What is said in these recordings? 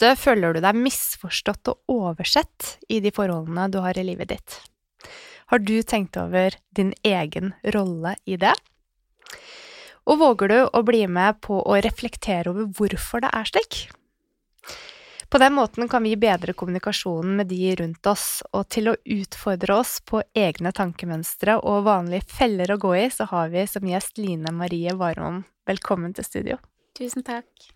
Ofte føler du deg misforstått og oversett i de forholdene du har i livet ditt? Har du tenkt over din egen rolle i det? Og våger du å bli med på å reflektere over hvorfor det er slik? På den måten kan vi bedre kommunikasjonen med de rundt oss, og til å utfordre oss på egne tankemønstre og vanlige feller å gå i, så har vi som gjest Line Marie Warholm. Velkommen til studio. Tusen takk.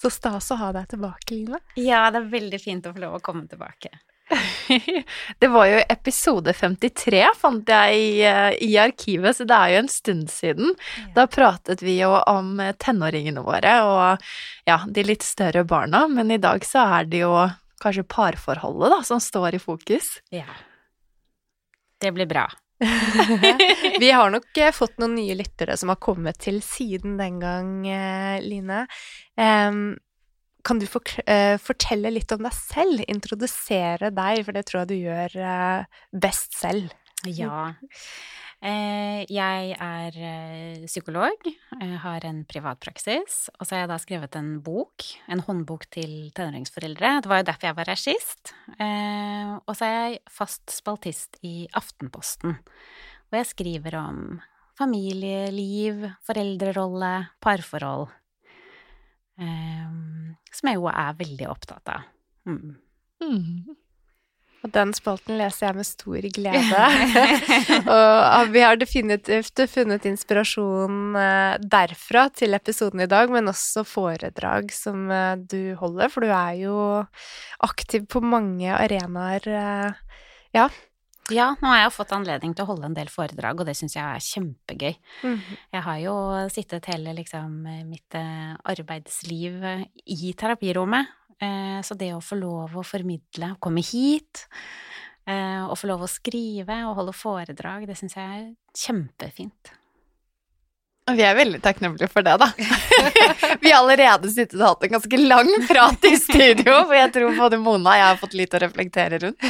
Så stas å ha deg tilbake, Line. Ja, det er veldig fint å få lov å komme tilbake. det var jo episode 53, fant jeg i, eh, i, arkivet, så det er jo en stund siden. Ja. Da pratet vi jo om tenåringene våre og ja, de litt større barna, men i dag så er det jo kanskje parforholdet da som står i fokus. Ja. Det blir bra. vi har nok eh, fått noen nye lyttere som har kommet til siden den gang, Line. Line. kan du eh, fortelle litt om deg selv? Introdusere deg, for det tror jeg du gjør best selv. Ja. Jeg er psykolog, har en privatpraksis, og så har jeg da skrevet en bok, en håndbok til tenåringsforeldre. Det var jo derfor jeg var regissist. Og så er jeg fast spaltist i Aftenposten, hvor jeg skriver om familieliv, foreldrerolle, parforhold, som jeg jo er veldig opptatt av. Mm. Mm. Og den spalten leser jeg med stor glede. og vi har definitivt funnet inspirasjon eh, derfra til episoden i dag, men også foredrag som eh, du holder, for du er jo aktiv på mange arenaer. Eh, ja. Ja, nå har jeg fått anledning til å holde en del foredrag, og det syns jeg er kjempegøy. Mm Jeg har jo sittet hele liksom mitt arbeidsliv i terapirommet så det å få lov å formidle, komme hit, eh, og få lov å skrive og holde foredrag, det syns jeg er kjempefint. Vi er veldig takknemlige for det, da. vi har allerede sittet og hatt en ganske lang prat i studio, for jeg tror både Mona og jeg har fått litt å reflektere rundt.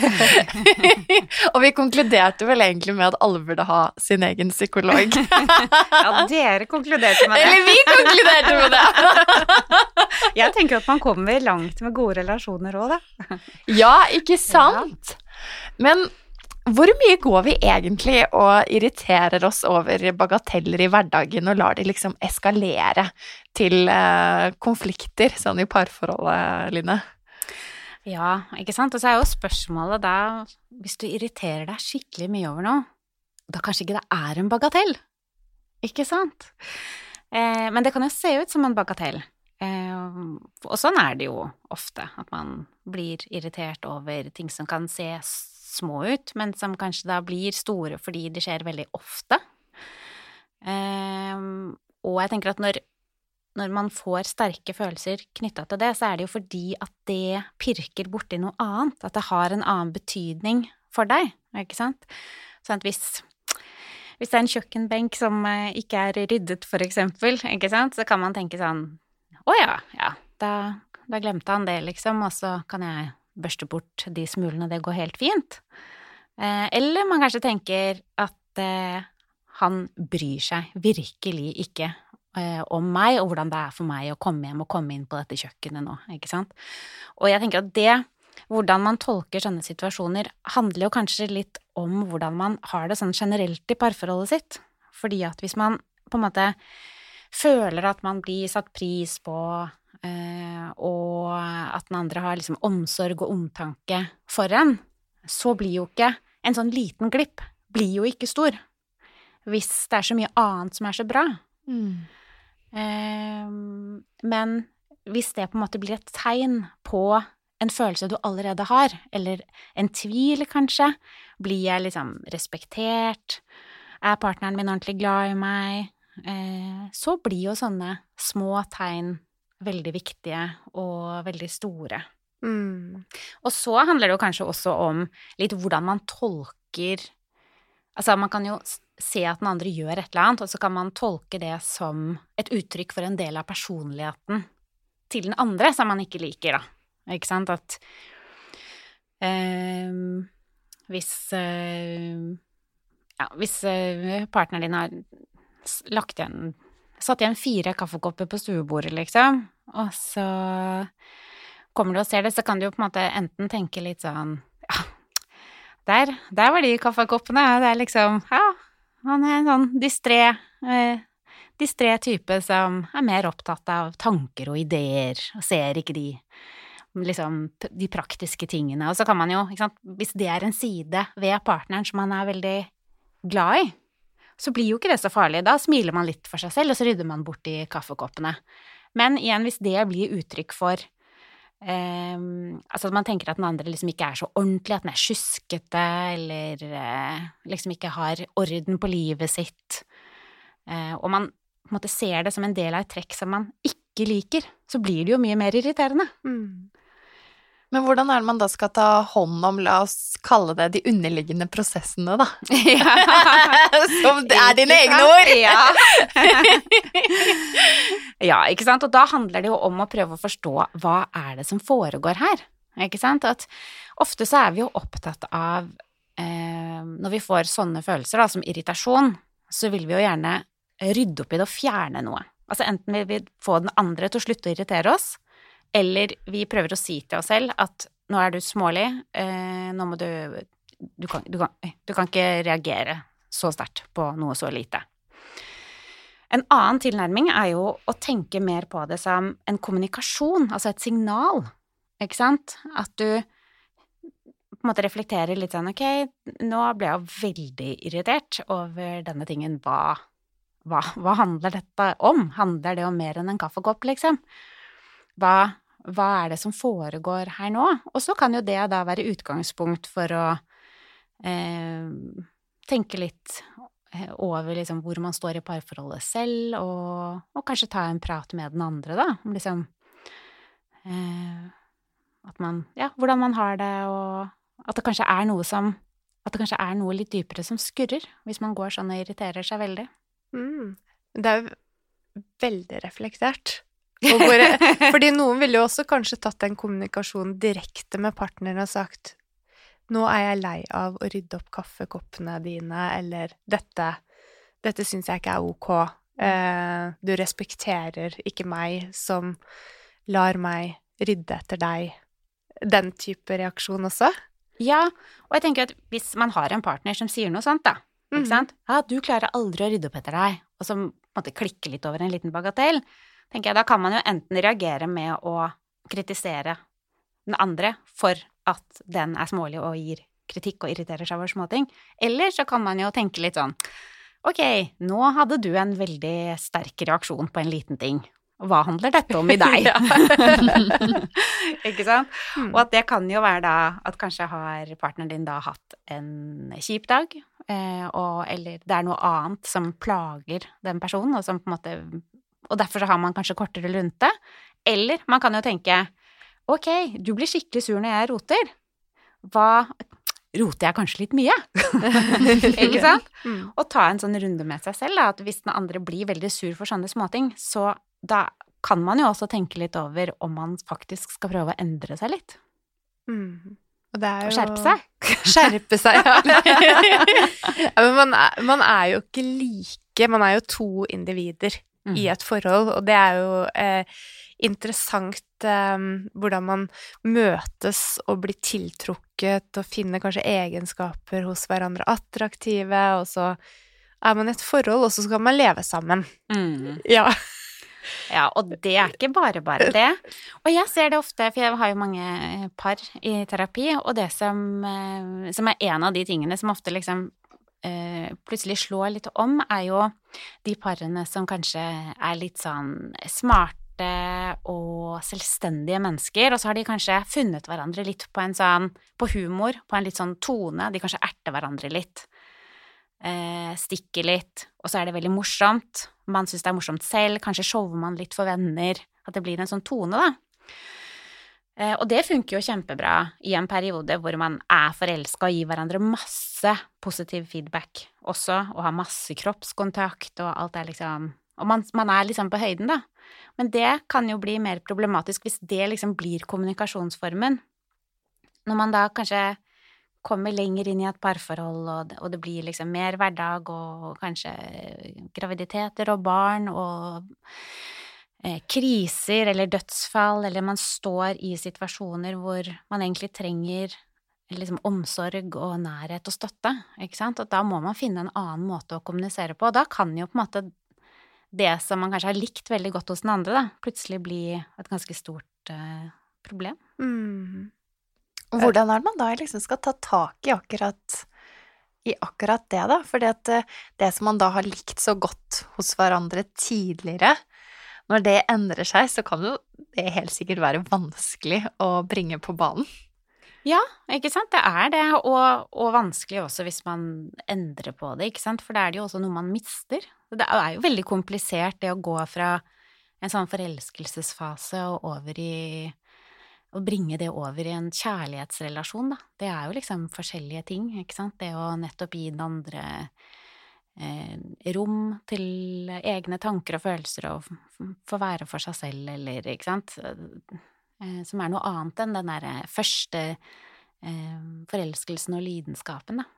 og vi konkluderte vel egentlig med at alle burde ha sin egen psykolog. ja, dere konkluderte med det. Eller vi konkluderte med det! jeg tenker at man kommer langt med gode relasjoner òg, da. ja, ikke sant? Men hvor mye går vi egentlig og irriterer oss over bagateller i hverdagen og lar de liksom eskalere til eh, konflikter, sånn i parforholdet, Line? Ja, ikke sant. Og så er jo spørsmålet da, hvis du irriterer deg skikkelig mye over noe, da kanskje ikke det er en bagatell, ikke sant? Eh, men det kan jo se ut som en bagatell. Eh, og sånn er det jo ofte, at man blir irritert over ting som kan se små ut, men som kanskje da blir store fordi de skjer veldig ofte. Um, og jeg tenker at når, når man får sterke følelser knytta til det, så er det jo fordi at det pirker borti noe annet, at det har en annen betydning for deg, ikke sant? Sånn at hvis, hvis det er en kjøkkenbenk som eh, ikke er ryddet, for eksempel, ikke sant, så kan man tenke sånn å ja, ja, da, da glemte han det, liksom, og så kan jeg børste bort de smulene, det går helt fint. Eh, eller man kanskje tenker at eh, han bryr seg virkelig ikke eh, om meg og hvordan det er for meg å komme hjem og komme inn på dette kjøkkenet nå, ikke sant. Og jeg tenker at det, hvordan man tolker sånne situasjoner, handler jo kanskje litt om hvordan man har det sånn generelt i parforholdet sitt. Fordi at hvis man på en måte føler at man blir satt pris på, og at den andre har liksom omsorg og omtanke for en, så blir jo ikke en sånn liten glipp blir jo ikke stor. Hvis det er så mye annet som er så bra. Mm. Eh, men hvis det på en måte blir et tegn på en følelse du allerede har, eller en tvil, kanskje, blir jeg liksom respektert, er partneren min ordentlig glad i meg, eh, så blir jo sånne små tegn veldig viktige og veldig store. Mm. Og så handler det jo kanskje også om litt hvordan man tolker Altså, man kan jo se at den andre gjør et eller annet, og så kan man tolke det som et uttrykk for en del av personligheten til den andre som man ikke liker, da. Ikke sant? At eh, hvis eh, Ja, hvis eh, partneren din har lagt igjen Satt igjen fire kaffekopper på stuebordet, liksom, og så kommer du og ser det, så kan du jo på en måte enten tenke litt sånn Ja, der, der var de kaffekoppene. Det er liksom Ja, han er en sånn distré eh, distré type som er mer opptatt av tanker og ideer, og ser ikke de liksom de praktiske tingene. Og så kan man jo, sant, hvis det er en side ved partneren som man er veldig glad i, så blir jo ikke det så farlig. Da smiler man litt for seg selv, og så rydder man bort de kaffekoppene. Men igjen, hvis det blir uttrykk for Um, Altså at man tenker at den andre liksom ikke er så ordentlig, at den er sjuskete, eller uh, liksom ikke har orden på livet sitt, Uh, og man på en måte ser det som en del av et trekk som man ikke liker, så blir det jo mye mer irriterende. Mm. Men hvordan er det man da skal ta hånd om, la oss kalle det de underliggende prosessene, da? Ja. Som det er dine egne ord! Ja. ja, ikke sant. Og da handler det jo om å prøve å forstå hva er det som foregår her, ikke sant. At ofte så er vi jo opptatt av eh, Når vi får sånne følelser da, som irritasjon, så vil vi jo gjerne rydde opp i det og fjerne noe. Altså enten vil vi få den andre til å slutte å irritere oss, eller vi prøver å si til oss selv at nå er du smålig, eh, nå må du du kan, du, kan, du kan, ikke reagere så sterkt på noe så lite. En annen tilnærming er jo å tenke mer på det som en kommunikasjon, altså et signal, ikke sant? At du på en måte reflekterer litt sånn ok, nå ble jeg veldig irritert over denne tingen, hva, hva, hva handler dette om? Handler det om mer enn en kaffekopp, liksom? Hva, hva er det som foregår her nå? Og så kan jo det da være utgangspunkt for å eh, tenke litt eh, over liksom hvor man står i parforholdet selv, og, og, kanskje ta en prat med den andre, da, om liksom eh, at man Ja, hvordan man har det, og at det kanskje er noe som At det kanskje er noe litt dypere som skurrer, hvis man går sånn og irriterer seg veldig. Mm. Det er jo veldig reflektert. Hvor, fordi noen ville jo også kanskje tatt den kommunikasjonen direkte med partneren og sagt nå er jeg lei av å rydde opp kaffekoppene dine, eller dette, dette syns jeg ikke er ok. Eh, du respekterer ikke meg som lar meg rydde etter deg. Den type reaksjon også. Ja, og jeg tenker at hvis man har en partner som sier noe sånt, da, ikke mm. sant Ja, du klarer aldri å rydde opp etter deg, og som på en måte klikke litt over en liten bagatell, tenker jeg da kan man jo enten reagere med å kritisere den andre for at den er smålig og gir kritikk og irriterer seg over småting, eller så kan man jo tenke litt sånn Ok, nå hadde du en veldig sterk reaksjon på en liten ting. Hva handler dette om i deg? Ikke sant? Mm. Og at det kan jo være da at kanskje har partneren din da hatt en kjip dag, eh, og, eller det er noe annet som plager den personen, og som på en måte Og derfor så har man kanskje kortere lunte. Eller man kan jo tenke ok, du blir skikkelig sur når jeg roter. Hva Roter jeg kanskje litt mye? Ikke sant? Mm. Og ta en sånn runde med seg selv, da, at hvis den andre blir veldig sur for sånne småting, så da kan man jo også tenke litt over om man faktisk skal prøve å endre seg litt. Mm. Og det er jo skjerpe seg. Skjerpe seg, ja. ja men man er, man er jo ikke like Man er jo to individer Mm. i et forhold, og det er jo eh, interessant eh, hvordan man møtes og blir tiltrukket og finner kanskje egenskaper hos hverandre attraktive, og så er man i et forhold, og så skal man leve sammen. Mm. Ja. Ja, og det er ikke bare bare det. Og jeg ser det ofte, for jeg har jo mange par i terapi, og det som, eh, som er en av de tingene som ofte liksom eh, plutselig slår litt om, er jo de parene som kanskje er litt sånn smarte og selvstendige mennesker, og så har de kanskje funnet hverandre litt på en sånn på humor, på en litt sånn tone, de kanskje erter hverandre litt. Eh, stikker litt, og så er det veldig morsomt. Man syns det er morsomt selv, kanskje shower man litt for venner. At det blir en sånn tone, da. Eh, og det funker jo kjempebra i en periode hvor man er forelska og gir hverandre masse positiv feedback også, og har masse kroppskontakt og alt er liksom Og man, man er liksom på høyden, da. Men det kan jo bli mer problematisk hvis det liksom blir kommunikasjonsformen. Når man da kanskje kommer lenger inn i et parforhold, og det, og det blir liksom mer hverdag og kanskje graviditeter og barn og kriser eller dødsfall, eller man står i situasjoner hvor man egentlig trenger liksom omsorg og nærhet og støtte, ikke sant, og da må man finne en annen måte å kommunisere på, og da kan jo på en måte det som man kanskje har likt veldig godt hos den andre, da, plutselig bli et ganske stort uh, problem. Mm. Og Hvordan er det man da liksom skal ta tak i akkurat, i akkurat det, da? For eh, det som man da har likt så godt hos hverandre tidligere, når det endrer seg, så kan jo det helt sikkert være vanskelig å bringe på banen. Ja, ikke sant, det er det, og, og vanskelig også hvis man endrer på det, ikke sant, for da er det jo også noe man mister. Det er jo veldig komplisert det å gå fra en sånn forelskelsesfase og over i å bringe det over i en kjærlighetsrelasjon, da. Det er jo liksom forskjellige ting, ikke sant. Det å nettopp gi den andre rom til egne tanker og følelser og få være for seg selv, eller ikke sant. Eh, som er noe annet enn den derre første eh, forelskelsen og lidenskapen, da.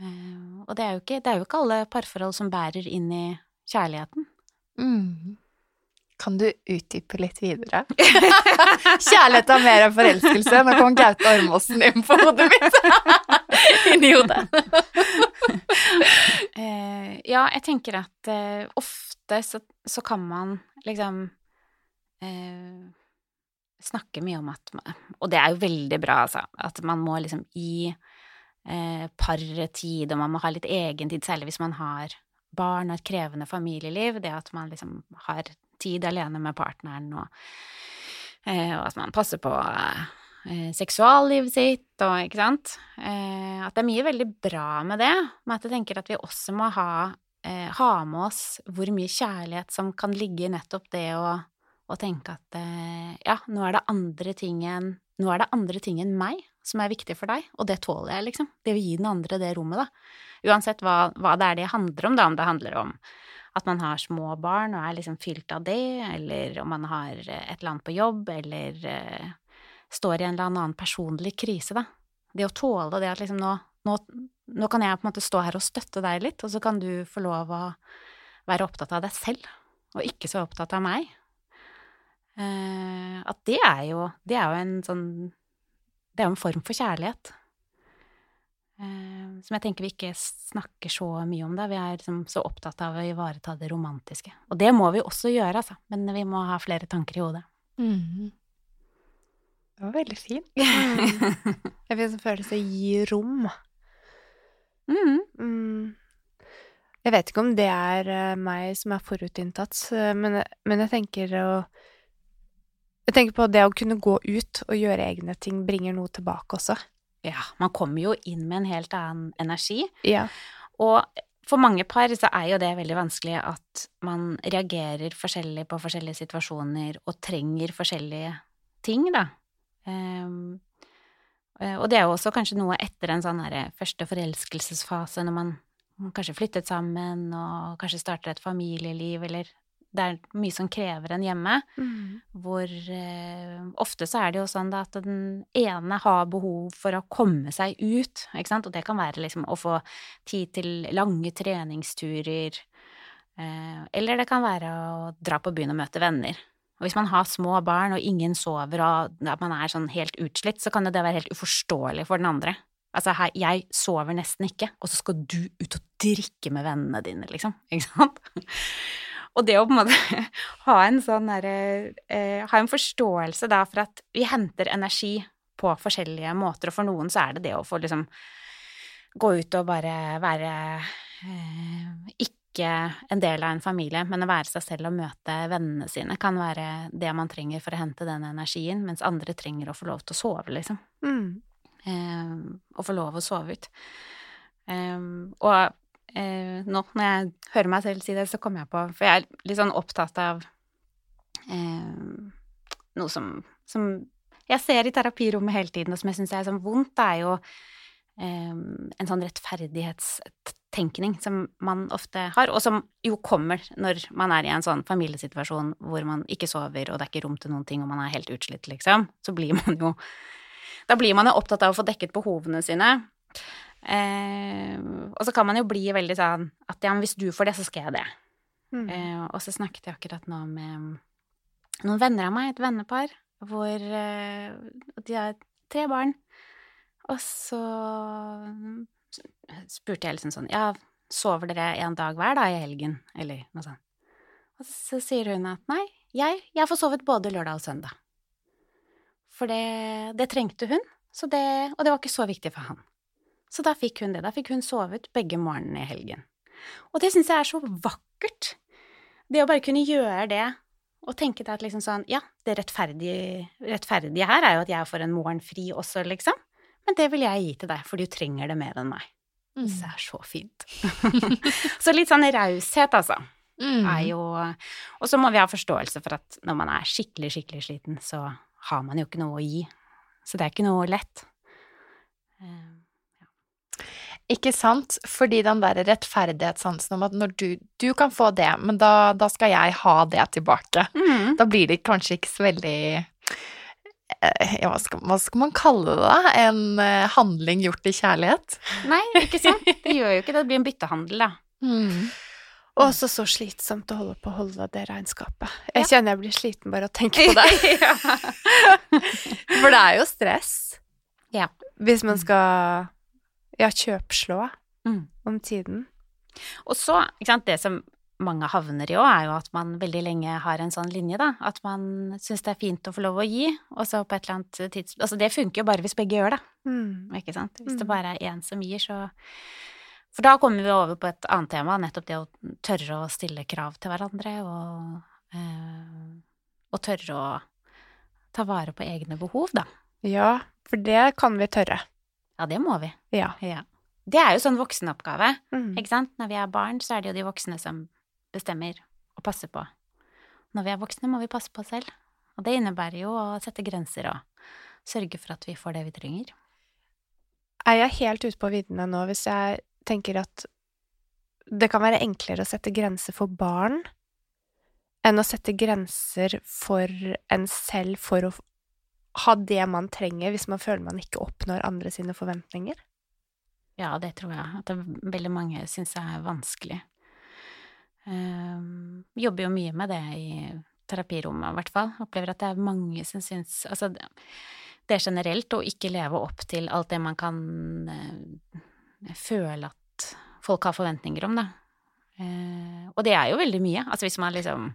Eh, og det er, jo ikke, det er jo ikke alle parforhold som bærer inn i kjærligheten. Mm. Kan du utdype litt videre? Kjærlighet er mer enn forelskelse. Nå kom Gaute Ormåsen inn på hodet mitt. Inni hodet. Eh, ja, jeg tenker at eh, ofte så, så kan man liksom eh, snakke mye om at Og det er jo veldig bra, altså. At man må liksom gi eh, paret tid, og man må ha litt egentid, særlig hvis man har barn og et krevende familieliv. Det at man liksom har tid alene med partneren, og, eh, og at man passer på eh, seksuallivet sitt, og ikke sant. Eh, at det er mye veldig bra med det, men at jeg tenker at vi også må ha, eh, ha med oss hvor mye kjærlighet som kan ligge i nettopp det å å tenke at eh, ja, nå er enn nå er det andre ting enn meg som er viktig for deg, og det tåler jeg, liksom. Det vil gi den andre det rommet, da. Uansett hva, hva det er det handler om, da, om det handler om at man har små barn og er liksom fylt av det, eller om man har et eller annet på jobb, eller står i en eller annen personlig krise, da. Det å tåle det at liksom nå, nå, nå kan jeg på en måte stå her og støtte deg litt, og så kan du få lov å være opptatt av deg selv, og ikke så opptatt av meg. Uh, at det er jo Det er jo en sånn Det er jo en form for kjærlighet. Uh, som jeg tenker vi ikke snakker så mye om, da. Vi er liksom så opptatt av å ivareta det romantiske. Og det må vi også gjøre, altså. Men vi må ha flere tanker i hodet. Mm. Det var veldig fint. Jeg fikk en følelse av å gi rom. Mm. Mm. Jeg vet ikke om det er uh, meg som er forutinntatt, men, men jeg tenker å jeg tenker på det å kunne gå ut og gjøre egne ting bringer noe tilbake også. Ja, man kommer jo inn med en helt annen energi. Ja. Og for mange par så er jo det veldig vanskelig at man reagerer forskjellig på forskjellige situasjoner og trenger forskjellige ting, da. Um, og det er jo også kanskje noe etter en sånn her første forelskelsesfase, når man kanskje flyttet sammen og kanskje starter et familieliv, eller det er mye som krever en hjemme. Mm. Hvor eh, ofte så er det jo sånn da at den ene har behov for å komme seg ut, ikke sant, og det kan være liksom å få tid til lange treningsturer. Eh, eller det kan være å dra på byen og møte venner. Og hvis man har små barn og ingen sover og at man er sånn helt utslitt, så kan jo det være helt uforståelig for den andre. Altså, her, jeg sover nesten ikke, og så skal du ut og drikke med vennene dine, liksom. Ikke sant? Og det å på en måte ha en sånn derre eh, Ha en forståelse da for at vi henter energi på forskjellige måter, og for noen så er det det å få liksom gå ut og bare være eh, ikke en del av en familie, men å være seg selv og møte vennene sine kan være det man trenger for å hente den energien, mens andre trenger å få lov til å sove, liksom. Mm. Eh, og få lov å sove ut. Eh, og eh, nå når jeg hører meg selv si det, så kommer jeg på For jeg er litt sånn opptatt av eh, noe som, som jeg ser i terapirommet hele tiden, og som jeg syns er sånn vondt, det er jo en sånn rettferdighetstenkning som man ofte har, og som jo kommer når man er i en sånn familiesituasjon hvor man ikke sover, og det er ikke rom til noen ting, og man er helt utslitt, liksom. Så blir man jo Da blir man jo opptatt av å få dekket behovene sine. Eh, og så kan man jo bli veldig sånn at ja, men hvis du får det, så skal jeg det. Mm. Eh, og så snakket jeg akkurat nå med noen venner av meg, et vennepar, hvor eh, de har tre barn. Og så spurte jeg liksom sånn Ja, sover dere en dag hver da i helgen? Eller noe sånt. Og så sier hun at nei, jeg, jeg får sovet både lørdag og søndag. For det, det trengte hun, det, og det var ikke så viktig for han. Så da fikk hun det. Da fikk hun sovet begge morgenene i helgen. Og det syns jeg er så vakkert. Det å bare kunne gjøre det og tenke deg at liksom sånn Ja, det rettferdige, rettferdige her er jo at jeg får en morgen fri også, liksom. Men det vil jeg gi til deg, for du trenger det mer enn meg. Mm. Det er så fint. så litt sånn raushet, altså. Mm. Er jo Og så må vi ha forståelse for at når man er skikkelig, skikkelig sliten, så har man jo ikke noe å gi. Så det er ikke noe lett. Eh, Ikke sant? Fordi den der rettferdighetssansen om at når du, du kan få det, men da, da skal jeg ha det tilbake. Mm. Da blir det kanskje ikke så veldig ja, hva, skal, hva skal man kalle det? da? En eh, handling gjort i kjærlighet? Nei, ikke sant? Det gjør jo ikke det. Det blir en byttehandel, da. Mm. Og også så slitsomt å holde på å holde det regnskapet. Jeg kjenner jeg blir sliten bare av å tenke på det. For det er jo stress. Ja. Hvis man skal ja, kjøpslå Mm. om tiden. Og så, ikke sant, det som mange havner i òg, er jo at man veldig lenge har en sånn linje, da. At man syns det er fint å få lov å gi, og så på et eller annet tidspunkt Altså, det funker jo bare hvis begge gjør det, Mm. ikke sant? Hvis det Mm. bare er én som gir, så For da kommer vi over på et annet tema, nettopp det å tørre å stille krav til hverandre, og øh, Og tørre å ta vare på egne behov, da. Ja, for det kan vi tørre. Ja, det må vi. Ja. Ja. Det er jo sånn voksenoppgave. Mm. Ikke sant? Når vi er barn, så er det jo de voksne som bestemmer og passer på. når vi er voksne, må vi passe på oss selv. Og det innebærer jo å sette grenser og sørge for at vi får det vi trenger. Er jeg helt ute på viddene nå hvis jeg tenker at det kan være enklere å sette grenser for barn enn å sette grenser for en selv for å ha det man trenger hvis man føler man ikke oppnår andre sine forventninger? Ja, det tror jeg. At veldig mange syns er vanskelig. Um, jobber jo mye med det i terapirommet, i hvert fall. Opplever at det er mange som syns Altså, det er generelt å ikke leve opp til alt det man kan uh, føle at folk har forventninger om, da. Uh, og det er jo veldig mye. Altså hvis man liksom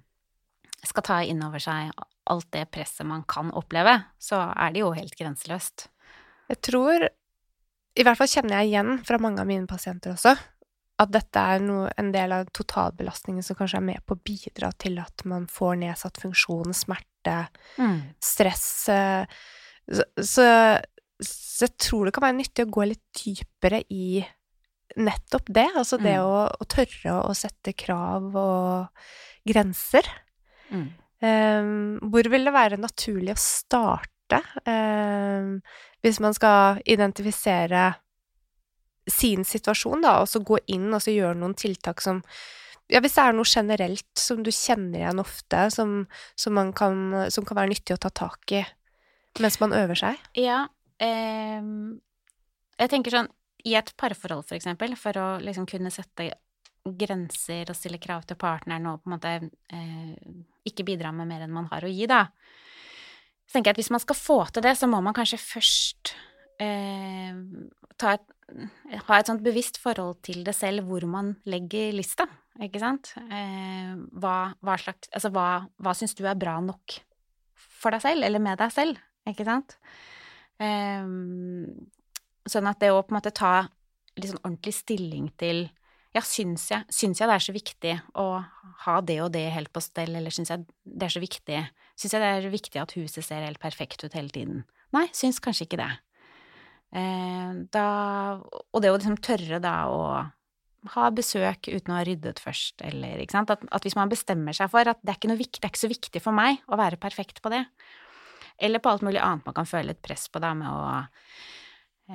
skal ta inn over seg alt det presset man kan oppleve, så er det jo helt grenseløst. Jeg tror, i hvert fall kjenner jeg igjen fra mange av mine pasienter også, at dette er noe, en del av totalbelastningen som kanskje er med på å bidra til at man får nedsatt funksjon, smerte, mm. stress så, så, så, jeg tror det kan være nyttig å gå litt dypere i nettopp det. Altså det mm. å, å, tørre å sette krav og grenser. Mm. Um, hvor vil det være naturlig å starte um, hvis man skal identifisere sin situasjon, da, og så gå inn og så gjøre noen tiltak som ja, hvis det er noe generelt som du kjenner igjen ofte, som, som, kan, som kan, være nyttig å ta tak i mens man øver seg? Ja. Eh, jeg tenker sånn i et parforhold, for eksempel, for å liksom kunne sette grenser og stille krav til partneren og på en måte eh, ikke bidra med mer enn man har å gi, da. Så tenker jeg at hvis man skal få til det, så må man kanskje først eh, et, ha et sånt bevisst forhold til det selv, hvor man legger lista, ikke sant? Eh, hva, hva, slags Altså, hva, hva syns du er bra nok for deg selv, eller med deg selv, ikke sant? Eh, sånn at det å på en måte ta litt sånn ordentlig stilling til ja, syns jeg, syns jeg det er så viktig å ha det og det helt på stell, eller syns jeg det er så viktig Syns jeg det er viktig at huset ser helt perfekt ut hele tiden? Nei, syns kanskje ikke det. Eh, da Og det å liksom tørre da å ha besøk uten å ha ryddet først, eller ikke sant, at, at hvis man bestemmer seg for at det er, ikke noe, det er ikke så viktig for meg å være perfekt på det, eller på alt mulig annet man kan føle et press på da med å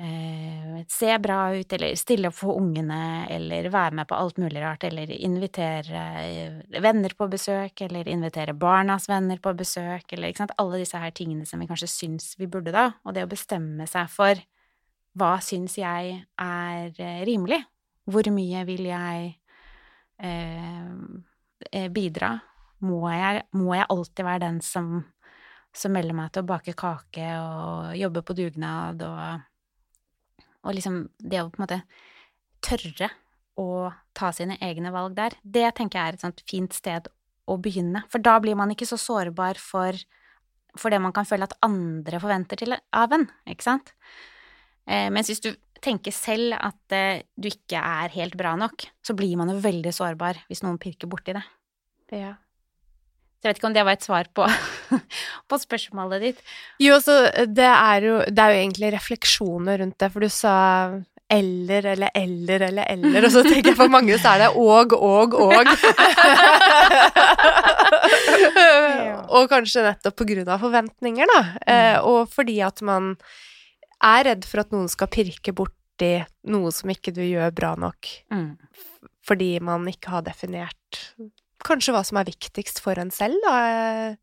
eh, se bra ut, eller stille opp for ungene, eller være med på alt mulig rart, eller invitere eh, venner på besøk, eller invitere barnas venner på besøk, eller ikke sant, alle disse her tingene som vi kanskje syns vi burde da, og det å bestemme seg for hva syns jeg er eh, rimelig, hvor mye vil jeg eh, eh, bidra, må jeg, må jeg alltid være den som som melder meg til å bake kake og jobbe på dugnad og og liksom det å på en måte tørre å ta sine egne valg der, det tenker jeg er et sånt fint sted å begynne. For da blir man ikke så sårbar for, for det man kan føle at andre forventer til, av en, ikke sant? Eh, mens hvis du tenker selv at eh, du ikke er helt bra nok, så blir man jo veldig sårbar hvis noen pirker borti det. Ja. Så jeg vet ikke om det var et svar på, på spørsmålet ditt. Jo, så det er jo, det er jo egentlig refleksjoner rundt det, for du sa eller eller eller eller eller, og så tenker jeg for mange så er det og, og, og. og kanskje nettopp på grunn av forventninger, da. Eh, mm. og fordi at man er redd for at noen skal pirke borti noe som ikke du gjør bra nok. Mm. Fordi man ikke har definert kanskje hva som er viktigst for en selv, da.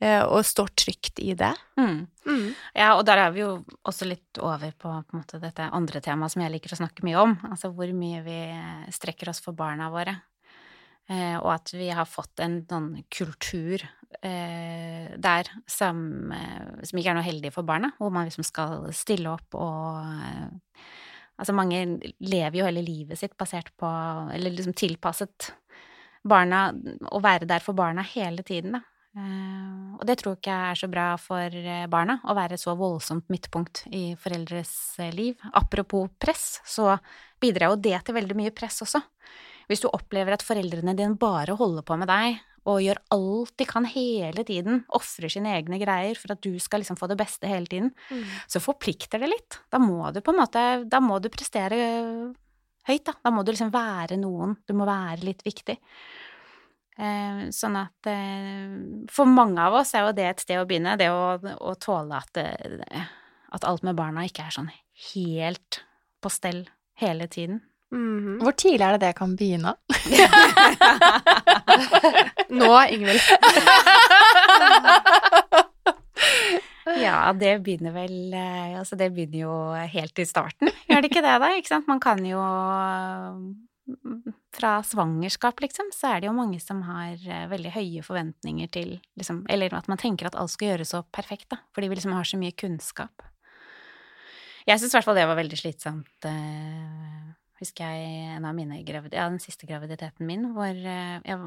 Eh, og står trygt i det. Mm. Mm. Ja, og der er vi jo også litt over på, på måte, dette andre temaet som jeg liker å snakke mye om. Altså hvor mye vi strekker oss for barna våre. Eh, og at vi har fått en sånn kultur eh, der som, eh, som, ikke er noe heldig for barna, hvor man liksom skal stille opp og eh, Altså mange lever jo hele livet sitt basert på Eller liksom tilpasset barna Å være der for barna hele tiden, da. Uh, og det tror ikke jeg er så bra for barna, å være så voldsomt midtpunkt i foreldres liv. Apropos press, så bidrar jo det til veldig mye press også. Hvis du opplever at foreldrene dine bare holder på med deg og gjør alt de kan hele tiden, ofrer sine egne greier for at du skal liksom få det beste hele tiden, mm. så forplikter det litt. Da må du på en måte Da må du prestere høyt, da. Da må du liksom være noen. Du må være litt viktig. Eh, sånn at eh, for mange av oss er jo det et sted å begynne, det å, å tåle at, at alt med barna ikke er sånn helt på stell hele tiden. Mhm. Hvor tidlig er det det kan begynne? Nå, Ingvild. Ja, det begynner vel eh, Altså, det begynner jo helt i starten, gjør det ikke det, da? Ikke sant? Man kan jo Fra svangerskap, liksom, så er det jo mange som har eh, veldig høye forventninger til liksom Eller at man tenker at alt skal gjøres så perfekt, da, fordi vi liksom har så mye kunnskap. Jeg syns i hvert fall det var veldig slitsomt. Husker jeg en av mine gravid... Ja, den siste graviditeten min, hvor eh, jeg,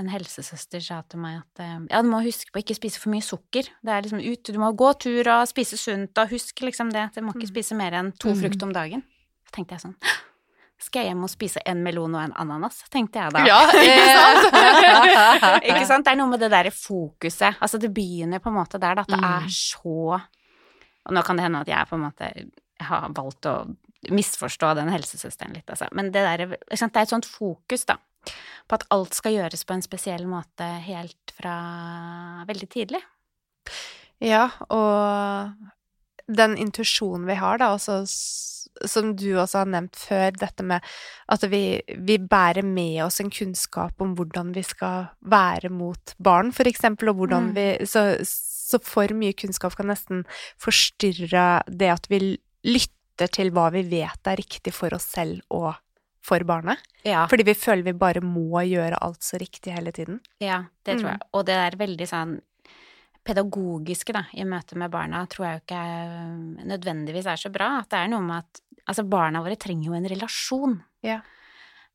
en helsesøster sa til meg at eh, ja, du må huske på å ikke spise for mye sukker. Det er liksom ut, du må gå tur og spise sunt og husk liksom det. Du må ikke spise mer enn to Mm. frukt om dagen. Så tenkte jeg sånn Skal jeg hjem og spise en melon og en ananas? tenkte jeg da. Ja, ikke sant? Det er noe med det derre fokuset. Altså, det begynner på en måte der, da. At det Mm. er så Og nå kan det hende at jeg på en måte har valgt å misforstå den helsesøsteren litt, altså. Men det der, det er et sånt fokus, da. På at alt skal gjøres på en spesiell måte helt fra veldig tidlig. Ja, og den intuisjonen vi har, da, også, som du også har nevnt før, dette med at vi, vi bærer med oss en kunnskap om hvordan vi skal være mot barn, for eksempel, og hvordan Mm. vi så, så for mye kunnskap kan nesten forstyrre det at vi lytter til hva vi vet er riktig for oss selv og for barnet. Ja, Fordi vi føler vi bare må gjøre alt så riktig hele tiden. ja det tror Mm. jeg. Og det er veldig sånn pedagogiske, da, i møte med barna, tror jeg jo ikke nødvendigvis er så bra. At det er noe med at Altså, barna våre trenger jo en relasjon. Ja.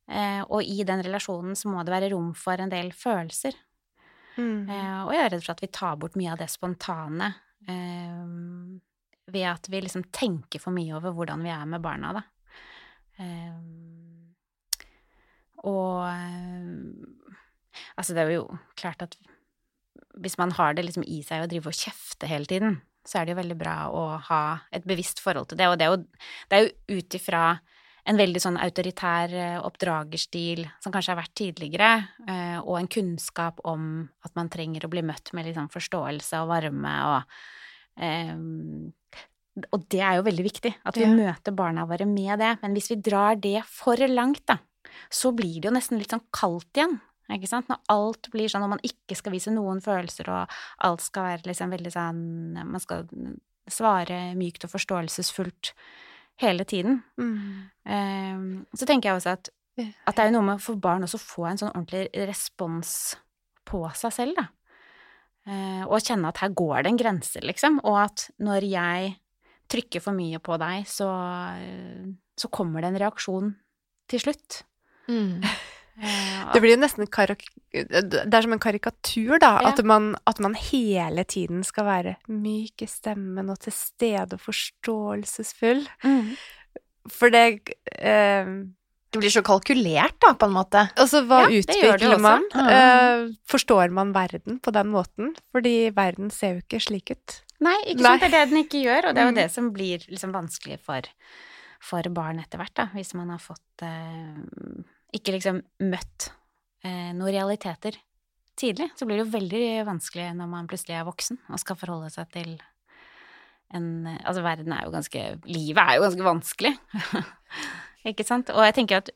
Eh, og i den relasjonen så må det være rom for en del følelser. Mm. Eh, og jeg er redd for at vi tar bort mye av det spontane eh, ved at vi liksom tenker for mye over hvordan vi er med barna, da. Um, og um, altså, det er jo klart at hvis man har det liksom i seg å drive og kjefte hele tiden, så er det jo veldig bra å ha et bevisst forhold til det. Og det er jo, det jo ut ifra en veldig sånn autoritær eh, oppdragerstil som kanskje har vært tidligere, eh, og en kunnskap om at man trenger å bli møtt med litt sånn forståelse og varme og eh, Og det er jo veldig viktig, at vi Ja. møter barna våre med det. Men hvis vi drar det for langt, da, så blir det jo nesten litt sånn kaldt igjen. Ikke sant? Når alt blir sånn, og man ikke skal vise noen følelser, og alt skal være liksom veldig sånn Man skal svare mykt og forståelsesfullt hele tiden. Mm. Eh, så tenker jeg også at, at det er jo noe med for barn også å få en sånn ordentlig respons på seg selv, da. Eh, og kjenne at her går det en grense, liksom. Og at når jeg trykker for mye på deg, så, eh, så kommer det en reaksjon til slutt. Mm. Eh, Det blir jo nesten karak Det er som en karikatur, da. Ja. At, man, at man hele tiden skal være myk i stemmen og til stede og forståelsesfull. mm. For det eh, Det blir så kalkulert, da, på en måte. Altså, hva Ja, utvikler man? Mm. Eh, forstår man verden på den måten? Fordi verden ser jo ikke slik ut. Nei, ikke Nei. sant. Det er det den ikke gjør, og det er jo Mm. det som blir liksom vanskelig for, for barn etter hvert, da. Hvis man har fått eh, ikke liksom møtt eh, noen realiteter tidlig, så blir det jo veldig vanskelig når man plutselig er voksen og skal forholde seg til en Altså, verden er jo ganske Livet er jo ganske vanskelig. ikke sant? Og jeg tenker at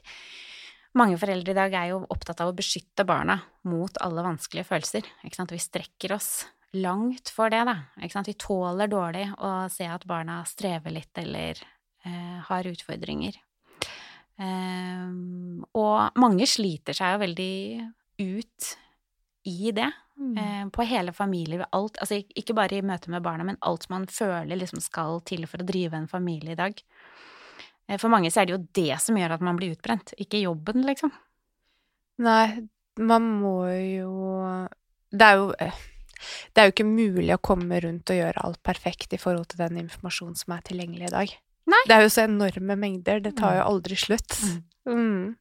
mange foreldre i dag er jo opptatt av å beskytte barna mot alle vanskelige følelser. Ikke sant? Vi strekker oss langt for det, da. Ikke sant? Vi tåler dårlig å se at barna strever litt eller eh, har utfordringer. Eh, og mange sliter seg jo veldig ut i det. Eh, på hele familier, Alt, altså ikke bare i møte med barna, men alt man føler liksom skal til for å drive en familie i dag. Eh, For mange så er det jo det som gjør at man blir utbrent, ikke jobben, liksom. Nei, man må jo Det er jo eh, det er jo ikke mulig å komme rundt og gjøre alt perfekt i forhold til den informasjonen som er tilgjengelig i dag. Nei. Det er jo så enorme mengder. Det tar jo aldri slutt. Mm.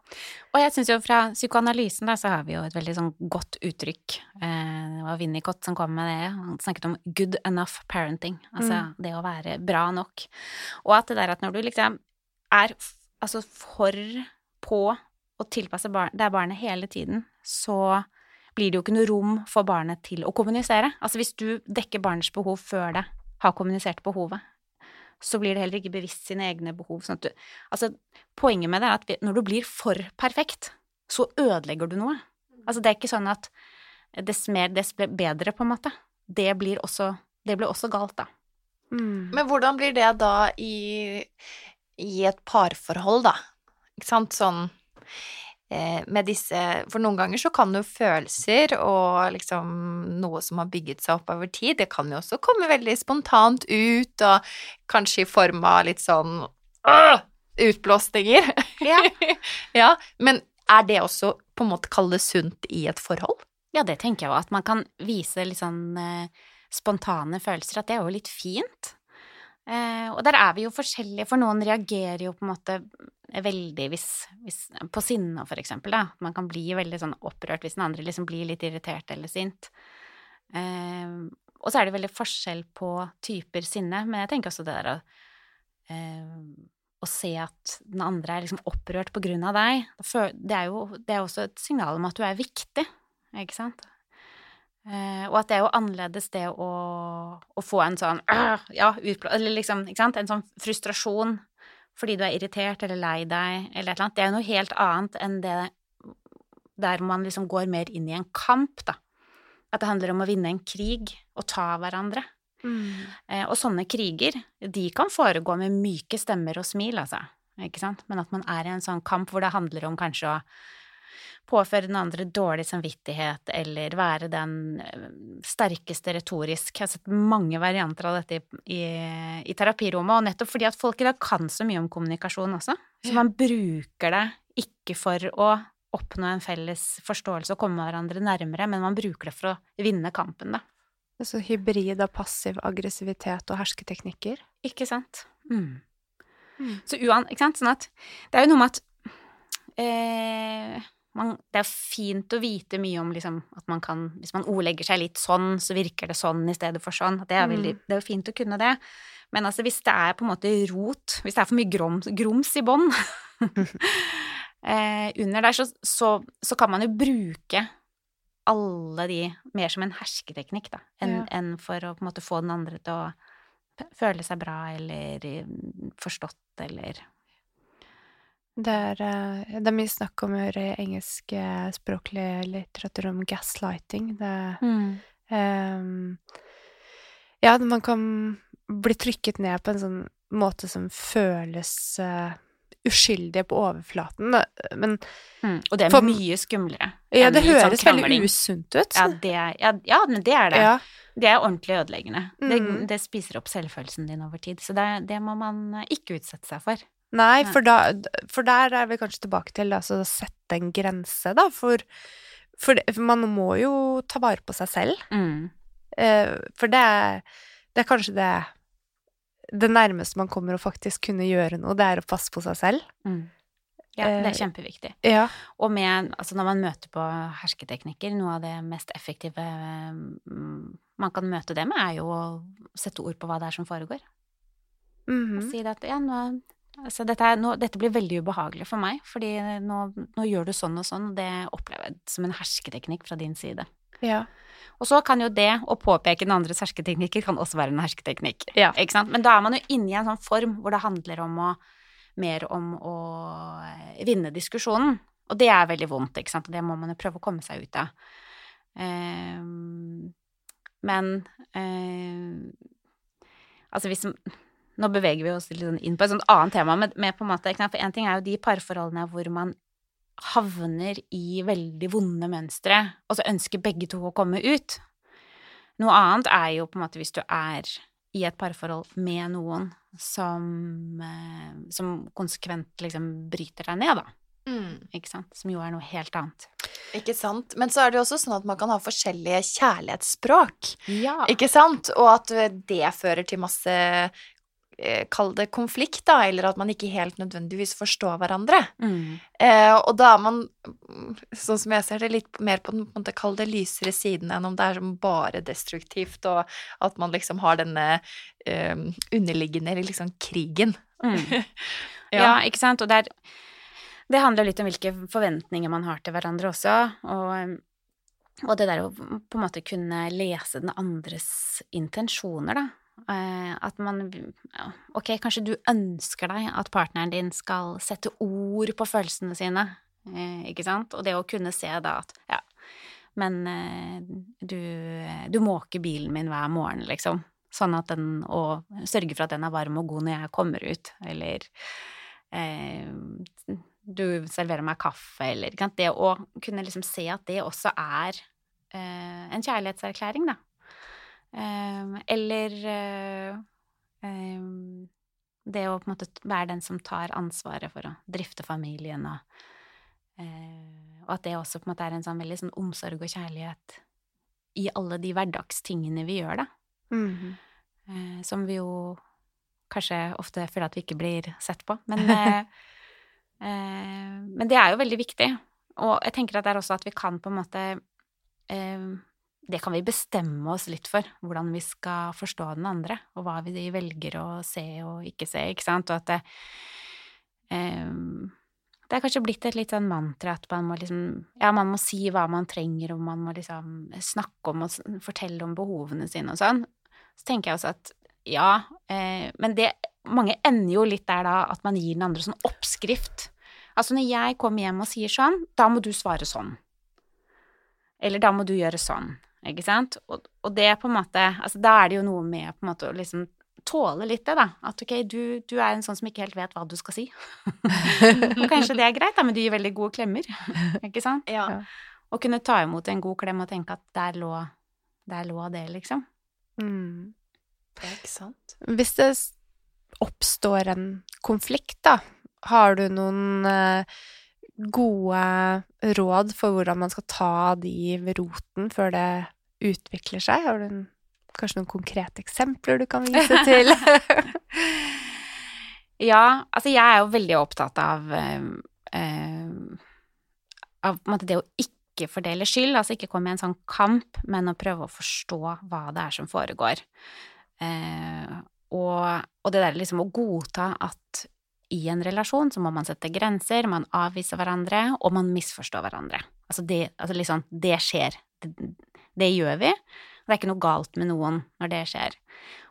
Og jeg syns jo fra psykoanalysen da, så har vi jo et veldig sånn godt uttrykk. Eh, det var Winnicott som kom med det. Han snakket om 'good enough parenting'. Altså det å være bra nok. Og at det der at når du liksom er altså for på å tilpasse bar det er barnet hele tiden, så blir det jo ikke noe rom for barnet til å kommunisere. Altså hvis du dekker barnets behov før det har kommunisert behovet, så blir det heller ikke bevisst sine egne behov. Sånn du, altså, poenget med det er at når du blir for perfekt, så ødelegger du noe. Altså det er ikke sånn at dess mer, dess bedre, på en måte. Det blir også, det blir også galt, da. Mm. Men hvordan blir det da i, i et parforhold, da? Ikke sant? Sånn med disse For noen ganger så kan jo følelser og liksom noe som har bygget seg opp over tid, det kan jo også komme veldig spontant ut, og kanskje i form av litt sånn øh, utblåsninger. Ja. ja. Men er det også på en måte kalle det sunt i et forhold? Ja, det tenker jeg jo. At man kan vise litt sånn eh, spontane følelser. At det er jo litt fint. Eh, og der er vi jo forskjellige, for noen reagerer jo på en måte veldig hvis, hvis På sinne, for eksempel, da. Man kan bli veldig sånn opprørt hvis den andre liksom blir litt irritert eller sint. Eh, og så er det veldig forskjell på typer sinne, men jeg tenker også det der å eh, å se at den andre er liksom opprørt på grunn av deg, det er jo det er også et signal om at du er viktig, ikke sant? Eh, og at det er jo annerledes det å, å få en sånn ja, eller liksom, ikke sant, en sånn frustrasjon fordi du er irritert eller lei deg eller et eller annet. Det er jo noe helt annet enn det der man liksom går mer inn i en kamp, da. At det handler om å vinne en krig og ta hverandre. Mm. Eh, og sånne kriger, de kan foregå med myke stemmer og smil, altså. Ikke sant? Men at man er i en sånn kamp hvor det handler om kanskje å påføre den andre dårlig samvittighet, eller være den eh, sterkeste retorisk. Jeg har sett mange varianter av dette i, i, i terapirommet, og nettopp fordi at folk i dag kan så mye om kommunikasjon også. Så man bruker det ikke for å oppnå en felles forståelse og komme hverandre nærmere, men man bruker det for å vinne kampen, da. Altså hybrid av passiv aggressivitet og hersketeknikker? Ikke sant. Mm. Mm. Så uan, ikke sant, sånn at Det er jo noe med at eh, man, Det er fint å vite mye om liksom at man kan Hvis man ordlegger seg litt sånn, så virker det sånn i stedet for sånn. Det er, veldig, mm. det er jo fint å kunne det. Men altså, hvis det er på en måte rot, hvis det er for mye grums, grums i bånn eh, under der, så, så, så kan man jo bruke alle de mer som en hersketeknikk, da, enn ja. en for å på en måte få den andre til å føle seg bra eller mm, forstått eller det er, eh, det er, mye snakk om i engelskspråklig litteratur om gaslighting. Det mm. um, Ja, man kan bli trykket ned på en sånn måte som føles uh, uskyldige på overflaten, men mm, Og det er for, mye skumlere. Ja, det sånn høres sånn veldig usunt ut. Ja, det, ja, ja, men det er det. Ja. Det er ordentlig ødeleggende. Mm. Det, det, spiser opp selvfølelsen din over tid. Så det, det, må man ikke utsette seg for. Nei, for, da, for der er vi kanskje tilbake til altså, å sette en grense, da, for, for, for, man må jo ta vare på seg selv. Mm. Eh, for det er, det er kanskje det det nærmeste man kommer å faktisk kunne gjøre noe, det er å passe på seg selv. Mm. Ja, det er eh, kjempeviktig. Ja. Og med, altså når man møter på hersketeknikker, noe av det mest effektive mm, man kan møte det med, er jo å sette ord på hva det er som foregår. Mm -hmm. Og si at ja, nå, altså dette, er, nå, dette, blir veldig ubehagelig for meg, fordi nå, nå, gjør du sånn og sånn, og det opplever jeg som en hersketeknikk fra din side. Ja. Og så kan jo det å påpeke den andres hersketeknikker kan også være en hersketeknikk. Ja. Ikke sant? Men da er man jo inne i en sånn form hvor det handler om å, mer om å vinne diskusjonen. Og det er veldig vondt, ikke sant, og det må man jo prøve å komme seg ut av. Um, men um, altså hvis Nå beveger vi oss litt sånn inn på et sånt annet tema, med, med på en måte, for én ting er jo de parforholdene hvor man havner i veldig vonde mønstre, og så ønsker begge to å komme ut. Noe annet er jo på en måte hvis du er i et parforhold med noen som, eh, som konsekvent liksom bryter deg ned, da. Mm. Ikke sant? Som jo er noe helt annet. Ikke sant. Men så er det jo også sånn at man kan ha forskjellige kjærlighetsspråk. Ja. Ikke sant? Og at det fører til masse Eh, kall det konflikt, da, eller at man ikke helt nødvendigvis forstår hverandre. Mm. Eh, og da er man, sånn som jeg ser det, litt mer på den på måte, kall det lysere siden enn om det er som bare destruktivt, og at man liksom har denne eh, underliggende liksom krigen. Mm. ja. ja. ikke sant. Og det, er, det handler litt om hvilke forventninger man har til hverandre også, og og det der å på en måte kunne lese den andres intensjoner, da. Eh, at man Ok, kanskje du ønsker deg at partneren din skal sette ord på følelsene sine, eh, ikke sant? Og det å kunne se da at ja, men eh, du, du måker bilen min hver morgen, liksom. Sånn at den Og sørge for at den er varm og god når jeg kommer ut, eller eh, du serverer meg kaffe, eller Det å kunne liksom se at det også er eh, en kjærlighetserklæring, da. Eh, eller eh, det å på en måte være den som tar ansvaret for å drifte familien, og, eh, og at det også på en måte er en sånn veldig sånn omsorg og kjærlighet i alle de hverdagstingene vi gjør, da. Mhm. Eh, som vi jo kanskje ofte føler at vi ikke blir sett på. Men, eh, eh, men det er jo veldig viktig. Og jeg tenker at det er også at vi kan på en måte eh, Det kan vi bestemme oss litt for, hvordan vi skal forstå den andre, og hva vi velger å se og ikke se, ikke sant, og at det um, det er kanskje blitt et litt sånn mantra at man må liksom Ja, man må si hva man trenger, og man må liksom snakke om og fortelle om behovene sine og sånn. Så tenker jeg også at ja, eh, men det Mange ender jo litt der da at man gir den andre sånn oppskrift. Altså når jeg kommer hjem og sier sånn, da må du svare sånn. Eller da må du gjøre sånn, ikke sant? Og, og det på en måte Altså da er det jo noe med på en måte å liksom tåle litt det, da. At ok, du, du er en sånn som ikke helt vet hva du skal si. og kanskje det er greit, da, men du gir veldig gode klemmer, ikke sant? Ja. Å kunne ta imot en god klem og tenke at der lå, der lå det, liksom. Mm. Ja, ikke sant? Hvis det oppstår en konflikt, da, har du noen eh, gode råd for hvordan man skal ta de ved roten før det utvikler seg? Har du en, kanskje noen konkrete eksempler du kan vise til? Ja, altså jeg er jo veldig opptatt av eh, Av på en måte det å ikke fordele skyld, altså ikke komme i en sånn kamp, men å prøve å forstå hva det er som foregår. Eh, og, og det der liksom å godta at i en relasjon så må man sette grenser, man avviser hverandre, og man misforstår hverandre. Altså det, altså liksom, det skjer. Det, det gjør vi. Det er ikke noe galt med noen når det skjer.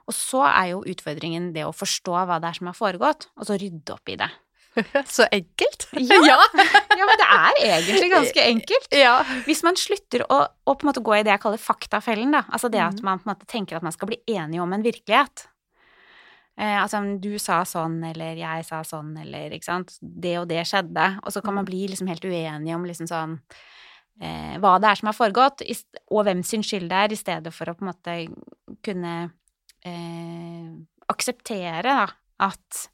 Og så er jo utfordringen det å forstå hva det er som har foregått, og så rydde opp i det. Så enkelt! Ja, ja men det er egentlig ganske enkelt. Ja. Hvis man slutter å, å gå i det jeg kaller faktafellen, da, altså det at Mhm. man tenker at man skal bli enige om en virkelighet. Eh, altså du sa sånn, eller jeg sa sånn, eller ikke sant, det og det skjedde, og så kan man bli liksom helt uenig om liksom sånn eh, hva det er som har foregått, og hvem sin skyld det er, i stedet for å på en måte kunne eh, akseptere da, at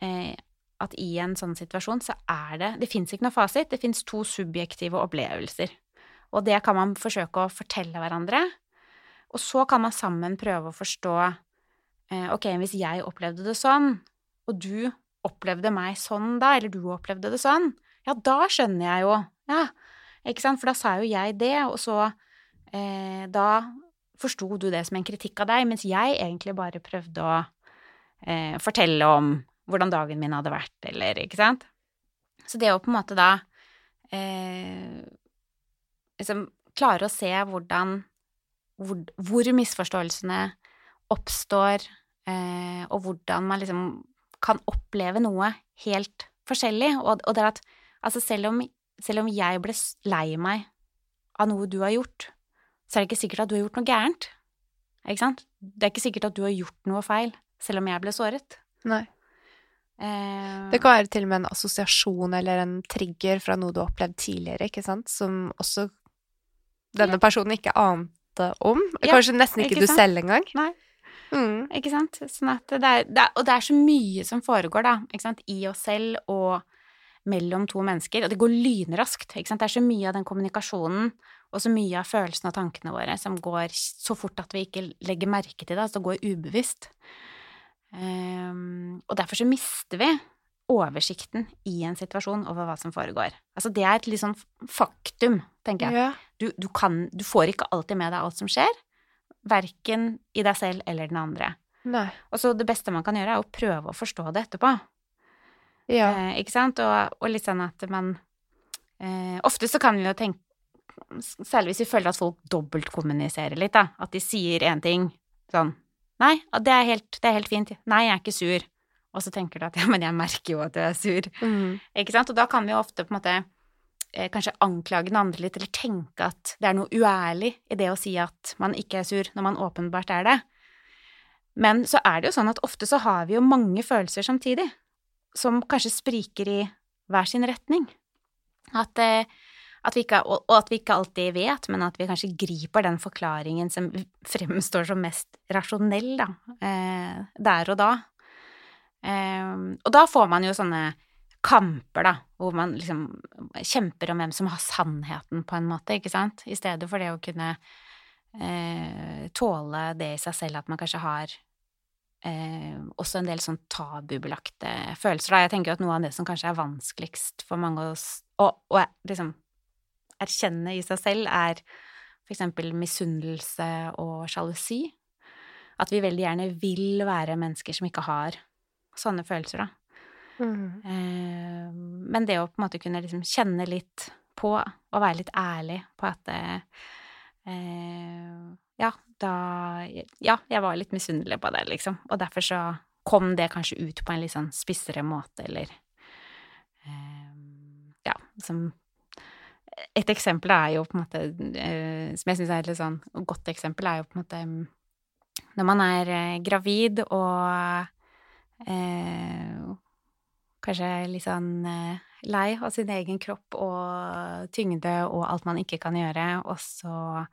eh, at i en sånn situasjon så er det Det fins ikke noe fasit, det fins to subjektive opplevelser. Og det kan man forsøke å fortelle hverandre. Og så kan man sammen prøve å forstå Ok, hvis jeg opplevde det sånn, og du opplevde meg sånn da, eller du opplevde det sånn, ja, da skjønner jeg jo. Ja, ikke sant? For da sa jo jeg det, og så eh, Da forsto du det som en kritikk av deg, mens jeg egentlig bare prøvde å eh, fortelle om hvordan dagen min hadde vært, eller ikke sant? Så det å på en måte da eh, liksom klare å se hvordan hvor, hvor misforståelsene oppstår, eh, og hvordan man liksom kan oppleve noe helt forskjellig. Og, og det er at altså selv om, selv om jeg ble lei meg av noe du har gjort, så er det ikke sikkert at du har gjort noe gærent. Ikke sant? Det er ikke sikkert at du har gjort noe feil, selv om jeg ble såret. Nei. Eh, Det kan være til og med en assosiasjon eller en trigger fra noe du har opplevd tidligere, ikke sant, som også denne personen ikke ante om. Ja, Kanskje nesten ikke, ikke du sant? selv engang. Nei. Mm. Ikke sant? Sånn det er, det er, og det er så mye som foregår, da, ikke sant, i oss selv og mellom to mennesker, og det går lynraskt, ikke sant. Det er så mye av den kommunikasjonen og så mye av følelsene og tankene våre som går så fort at vi ikke legger merke til det, altså det går ubevisst. Um, og derfor så mister vi oversikten i en situasjon over hva som foregår. Altså det er et litt sånn faktum, tenker jeg Ja. du, du kan Du får ikke alltid med deg alt som skjer, verken i deg selv eller den andre. Nei. Og så det beste man kan gjøre, er å prøve å forstå det etterpå. Ja. Eh, ikke sant? Og, og litt sånn at man eh, Ofte så kan vi jo tenke Særlig hvis vi føler at folk dobbeltkommuniserer litt, da. At de sier én ting sånn Nei, det er, helt, det er helt fint. Nei, jeg er ikke sur. Og så tenker du at ja, men jeg merker jo at du er sur. Mm. Ikke sant? Og da kan vi jo ofte på en måte eh, kanskje anklage den andre litt, eller tenke at det er noe uærlig i det å si at man ikke er sur, når man åpenbart er det. Men så er det jo sånn at ofte så har vi jo mange følelser samtidig, som kanskje spriker i hver sin retning. At, eh, at ikke, og at vi ikke alltid vet, men at vi kanskje griper den forklaringen som fremstår som mest rasjonell, da, eh, der og da. Eh, og da får man jo sånne kamper, da, hvor man liksom kjemper om hvem som har sannheten, på en måte, ikke sant, i stedet for det å kunne eh, tåle det i seg selv at man kanskje har eh, også en del sånn tabubelagte følelser. Da. Jeg tenker jo at noe av det som kanskje er vanskeligst for mange av oss å, liksom erkjenne i seg selv, er for eksempel misunnelse og sjalusi. At vi veldig gjerne vil være mennesker som ikke har sånne følelser, da. Mm. Eh, men det å på en måte kunne liksom kjenne litt på, og være litt ærlig på at eh, Ja, da Ja, jeg var litt misunnelig på det, liksom. Og derfor så kom det kanskje ut på en litt sånn spissere måte, eller eh, Ja, som Et eksempel er jo på en måte eh, Som jeg syns er et litt sånn godt eksempel, er jo på en måte når man er eh, gravid og eh, kanskje litt sånn eh, lei av sin egen kropp og tyngde og alt man ikke kan gjøre, og så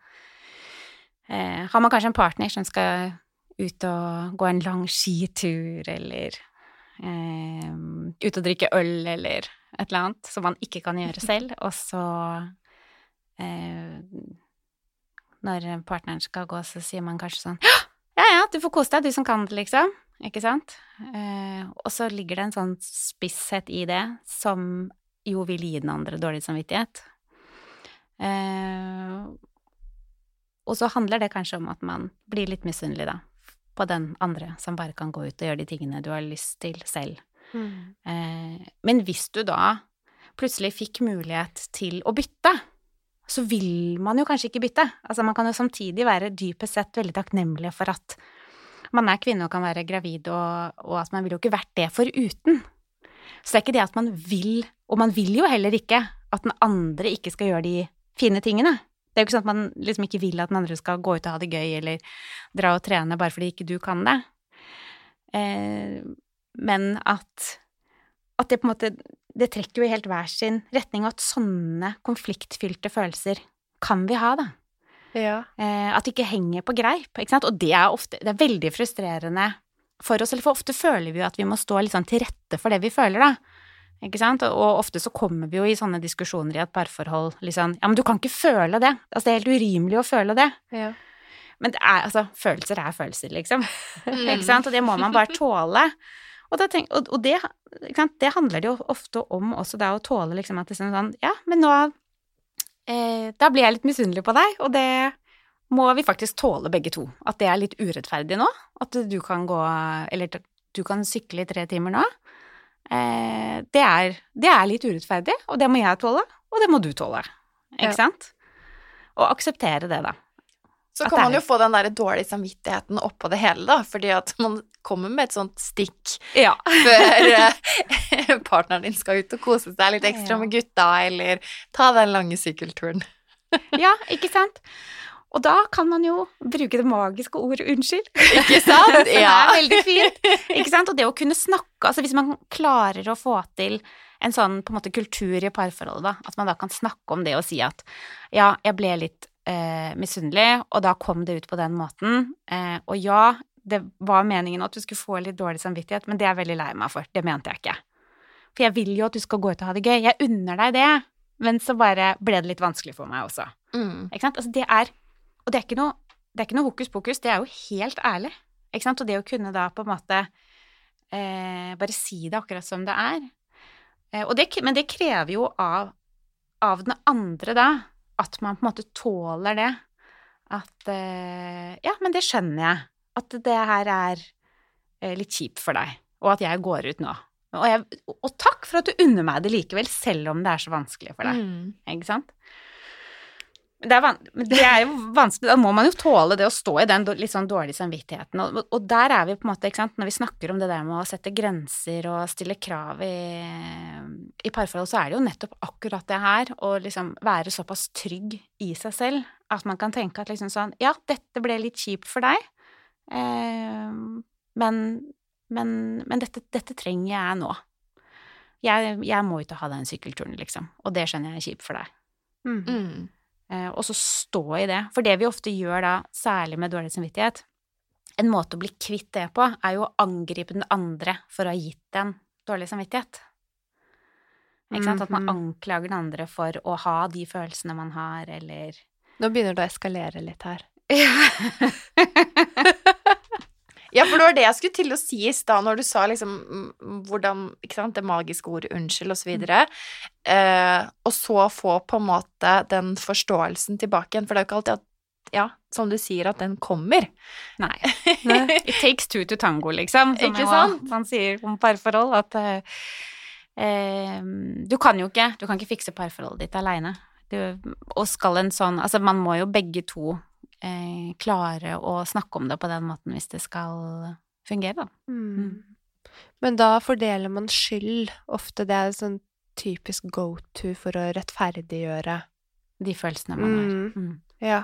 eh, har man kanskje en partner som skal ut og gå en lang skitur, eller eh, ut og drikke øl, eller et eller annet som man ikke kan gjøre selv, og så eh, Når partneren skal gå, så sier man kanskje sånn Ja, ja, du får kose deg, du som kan det, liksom. Ikke sant? Eh, og så ligger det en sånn spisshet i det som jo vil gi den andre dårlig samvittighet. Eh, og så handler det kanskje om at man blir litt misunnelig, da, på den andre som bare kan gå ut og gjøre de tingene du har lyst til selv. Mm. Eh, men hvis du da plutselig fikk mulighet til å bytte, så vil man jo kanskje ikke bytte. Altså man kan jo samtidig være dypest sett veldig takknemlig for at man er kvinne og kan være gravid, og, og at man ville jo ikke vært det foruten. Så det er ikke det at man vil, og man vil jo heller ikke at den andre ikke skal gjøre de fine tingene. Det er jo ikke sånn at man liksom ikke vil at den andre skal gå ut og ha det gøy, eller dra og trene bare fordi ikke du kan det. Eh, men at, at det på en måte Det trekker jo i helt hver sin retning, og at sånne konfliktfylte følelser kan vi ha, da. Ja. Eh, at det ikke henger på greip. Ikke sant? Og det er, ofte, det er veldig frustrerende for oss, for ofte føler vi jo at vi må stå litt sånn til rette for det vi føler, da. Ikke sant? Og ofte så kommer vi jo i sånne diskusjoner i et parforhold liksom Ja, men du kan ikke føle det. Altså, det er helt urimelig å føle det. ja. Men det er, altså, følelser er følelser, liksom. ikke sant? Og det må man bare tåle. Og, tenk, og, og det, ikke sant? det handler det jo ofte om også, det å tåle liksom at det er sånn Ja, men nå eh, Da blir jeg litt misunnelig på deg, og det må vi faktisk tåle begge to. At det er litt urettferdig nå. At du kan gå Eller du kan sykle i tre timer nå. Eh, det, er, det er litt urettferdig, og det må jeg tåle, og det må du tåle. Ikke Ja. sant? Og akseptere det, da. Så kan man jo få den der dårlige samvittigheten oppå det hele, da, fordi at man kommer med et sånt stikk Ja. før eh, partneren din skal ut og kose seg litt ekstra med gutta, eller ta den lange sykkelturen. ja, ikke sant? Og da kan man jo bruke det magiske ordet 'unnskyld'. Ikke sant? Ja. Det er veldig fint. Ikke sant? Og det å kunne snakke Altså hvis man klarer å få til en sånn på en måte kultur i parforholdet, da, at man da kan snakke om det og si at ja, jeg ble litt eh, misunnelig, og da kom det ut på den måten. Eh, og ja, det var meningen at du skulle få litt dårlig samvittighet, men det er jeg veldig lei meg for. Det mente jeg ikke. For jeg vil jo at du skal gå ut og ha det gøy. Jeg unner deg det. Men så bare ble det litt vanskelig for meg også. Mm. Ikke sant? Altså det er Og det er ikke noe, det er ikke noe hokus pokus, det er jo helt ærlig. Ikke sant? Og det å kunne da på en måte eh, bare si det akkurat som det er. Eh, og det, men det krever jo av, av den andre da, at man på en måte tåler det. At eh, Ja, men det skjønner jeg. At det her er eh, litt kjipt for deg, og at jeg går ut nå. Og, jeg, og takk for at du unner meg det likevel, selv om det er så vanskelig for deg. Mm. Ikke sant? Det er, det er jo vanskelig, da må man jo tåle det å stå i den litt sånn dårlige samvittigheten. Og, og der er vi på en måte, ikke sant, når vi snakker om det der med å sette grenser og stille krav i, i parforhold, så er det jo nettopp akkurat det her, å liksom være såpass trygg i seg selv at man kan tenke at liksom sånn Ja, dette ble litt kjipt for deg, eh, men, men, men dette, dette trenger jeg nå. Jeg, jeg må ikke ha den sykkelturen, liksom. Og det skjønner jeg er kjipt for deg. Mm. Mm. Eh, og så stå i det. For det vi ofte gjør da, særlig med dårlig samvittighet, en måte å bli kvitt det på, er jo å angripe den andre for å ha gitt den dårlig samvittighet. Ikke sant? At man Mhm. anklager den andre for å ha de følelsene man har, eller Nå begynner det å eskalere litt her. Ja, for det var det jeg skulle til å si i stad, når du sa liksom mm, hvordan Ikke sant, det magiske ordet 'unnskyld' og så videre. Eh, og så få på en måte den forståelsen tilbake igjen, for det er jo ikke alltid at Ja, som du sier, at den kommer. Nei. It takes two to tango, liksom. Som Ikke sant? man sier om parforhold, at eh, eh, du kan jo ikke Du kan ikke fikse parforholdet ditt aleine. Og skal en sånn Altså, man må jo begge to eh, klare å snakke om det på den måten hvis det skal fungere, da. Mm. Men da fordeler man skyld ofte. Det er sånn typisk go to for å rettferdiggjøre. De følelsene man har. Mm. Mm. Ja.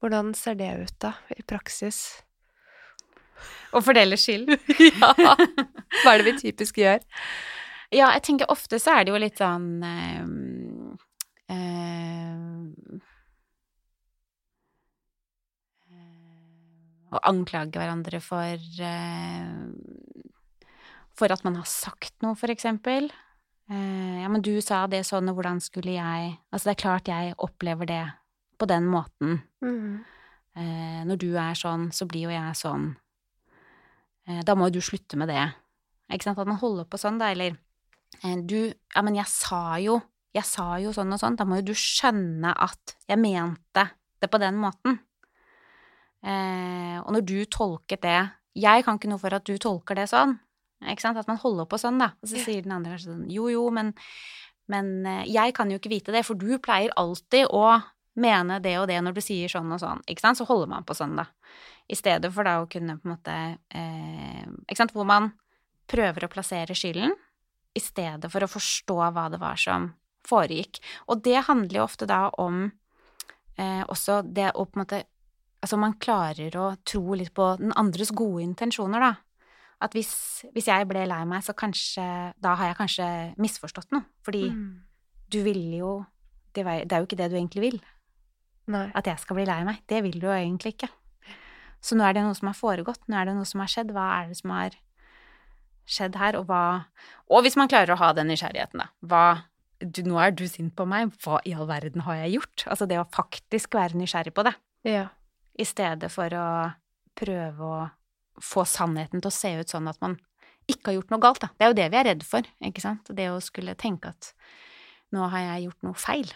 Hvordan ser det ut, da, i praksis? Å fordele skyld. ja. Hva er det vi typisk gjør? Ja, jeg tenker ofte så er det jo litt sånn eh, eh, Å anklage hverandre for eh, For at man har sagt noe, for eksempel. Eh, ja, men du sa det sånn, og hvordan skulle jeg Altså, det er klart jeg opplever det på den måten. Mm. Når du er sånn, så blir jo jeg sånn. Da må jo du slutte med det. Ikke sant? At man holder på sånn, da, eller du Ja, men jeg sa jo Jeg sa jo sånn og sånn. Da må jo du skjønne at jeg mente det på den måten. Eh, og når du tolket det Jeg kan ikke noe for at du tolker det sånn. Ikke sant? At man holder på sånn, da. Og så sier den andre kanskje sånn Jo, jo, men, men eh, jeg kan jo ikke vite det, for du pleier alltid å mene det og det når du sier sånn og sånn. Ikke sant? Så holder man på sånn, da. I stedet for da å kunne på en måte eh, Ikke sant? Hvor man prøver å plassere skylden, i stedet for å forstå hva det var som foregikk. Og det handler jo ofte da om eh, også det å på en måte Altså man klarer å tro litt på den andres gode intensjoner, da. At hvis, hvis jeg ble lei meg, så kanskje Da har jeg kanskje misforstått noe. Fordi Mm. du ville jo det, er jo ikke det du egentlig vil. Nei. At jeg skal bli lei meg. Det vil du jo egentlig ikke. Så nå er det noe som har foregått, nå er det noe som har skjedd. Hva er det som har skjedd her, og hva Og hvis man klarer å ha den nysgjerrigheten, da. Hva du, Nå er du sint på meg, hva i all verden har jeg gjort? Altså det å faktisk være nysgjerrig på det, Ja. I stedet for å prøve å få sannheten til å se ut sånn at man ikke har gjort noe galt, da. Det er jo det vi er redd for, ikke sant? Det å skulle tenke at nå har jeg gjort noe feil.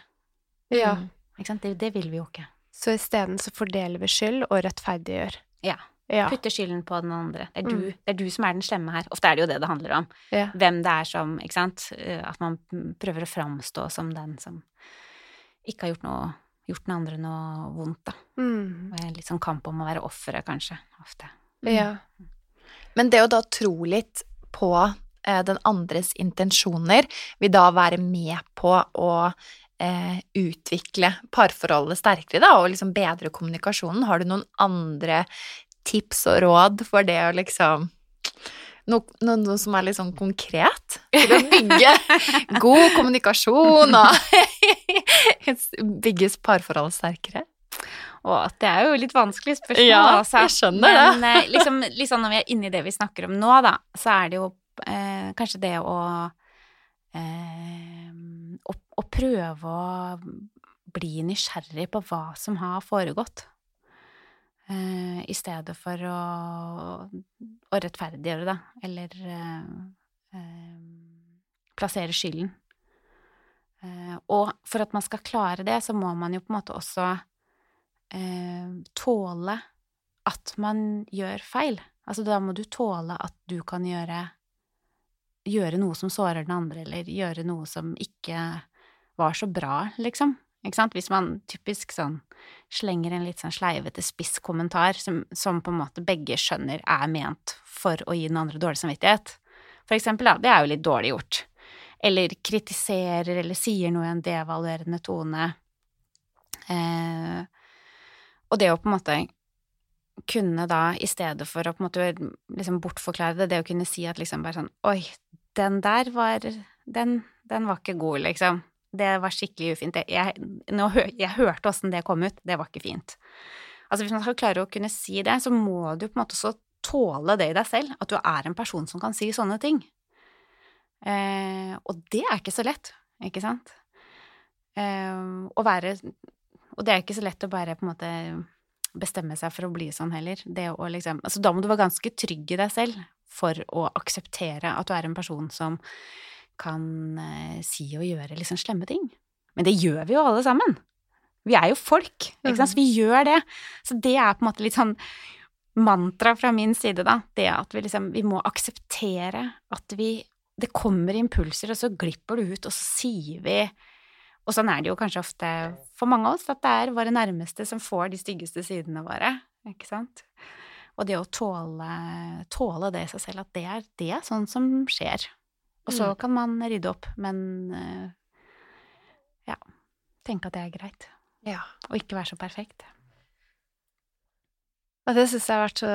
ja. Mm. Ikke sant? Det, det vil vi jo ikke. Så isteden så fordeler vi skyld og rettferdiggjør. Ja. Ja. Putter skylden på den andre. Det er, du, Mm. det er du som er den slemme her. Ofte er det jo det det handler om. ja. Hvem det er som Ikke sant? Eh, At man prøver å framstå som den som ikke har gjort noe Gjort den andre noe vondt, da. Mm. Litt sånn kamp om å være offeret, kanskje. Ofte. ja. Men det å da tro litt på eh, den andres intensjoner, vil da være med på å eh, utvikle parforholdet sterkere, da, og liksom bedre kommunikasjonen. Har du noen andre tips og råd for det å liksom noe, noe, som er litt sånn konkret? For å bygge god kommunikasjon og bygges parforholdet sterkere? Og det er jo litt vanskelig spørsmål, Ja, altså. jeg skjønner det. Men eh, liksom, liksom når vi er inne i det vi snakker om nå, da, så er det jo eh, kanskje det å eh, å, å prøve å bli nysgjerrig på hva som har foregått. Eh, I stedet for å, å rettferdiggjøre det, eller eh, eh, plassere skylden. Og for at man skal klare det, så må man jo på en måte også tåle at man gjør feil. Altså da må du tåle at du kan gjøre gjøre noe som sårer den andre, eller gjøre noe som ikke var så bra, liksom. Ikke sant? Hvis man typisk sånn slenger en litt sånn sleivete spisskommentar som, som på en måte begge skjønner er ment for å gi den andre dårlig samvittighet. For eksempel, da, det er jo litt dårlig gjort. Eller kritiserer eller sier noe i en devaluerende tone. Eh, og det å på en måte kunne da, i stedet for å på en måte liksom bortforklare det, det å kunne si at liksom bare sånn Oi, den der var Den, den var ikke god, liksom. Det var skikkelig ufint. Jeg, nå, jeg hørte åssen det kom ut. Det var ikke fint. Altså, hvis man skal klare å kunne si det, så må du på en måte også tåle det i deg selv. At du er en person som kan si sånne ting. Eh, og det er ikke så lett, ikke sant? Eh, å være Og det er ikke så lett å bare på en måte bestemme seg for å bli sånn heller. Det å liksom Altså, da må du være ganske trygg i deg selv for å akseptere at du er en person som kan eh, si og gjøre liksom slemme ting. Men det gjør vi jo alle sammen. Vi er jo folk, ikke sant, så vi gjør det. Så det er på en måte litt sånn mantra fra min side, da. Det at vi liksom Vi må akseptere at vi Det kommer impulser, og så glipper det ut, og så sier vi og sånn er det jo kanskje ofte for mange av oss, at det er våre nærmeste som får de styggeste sidene våre, ikke sant. Og det å tåle, tåle det i seg selv, at det er, det er sånn som skjer. Og så Mm. kan man rydde opp, men eh, ja, tenke at det er greit. Ja. Og ikke være så perfekt. Og det syns jeg har vært så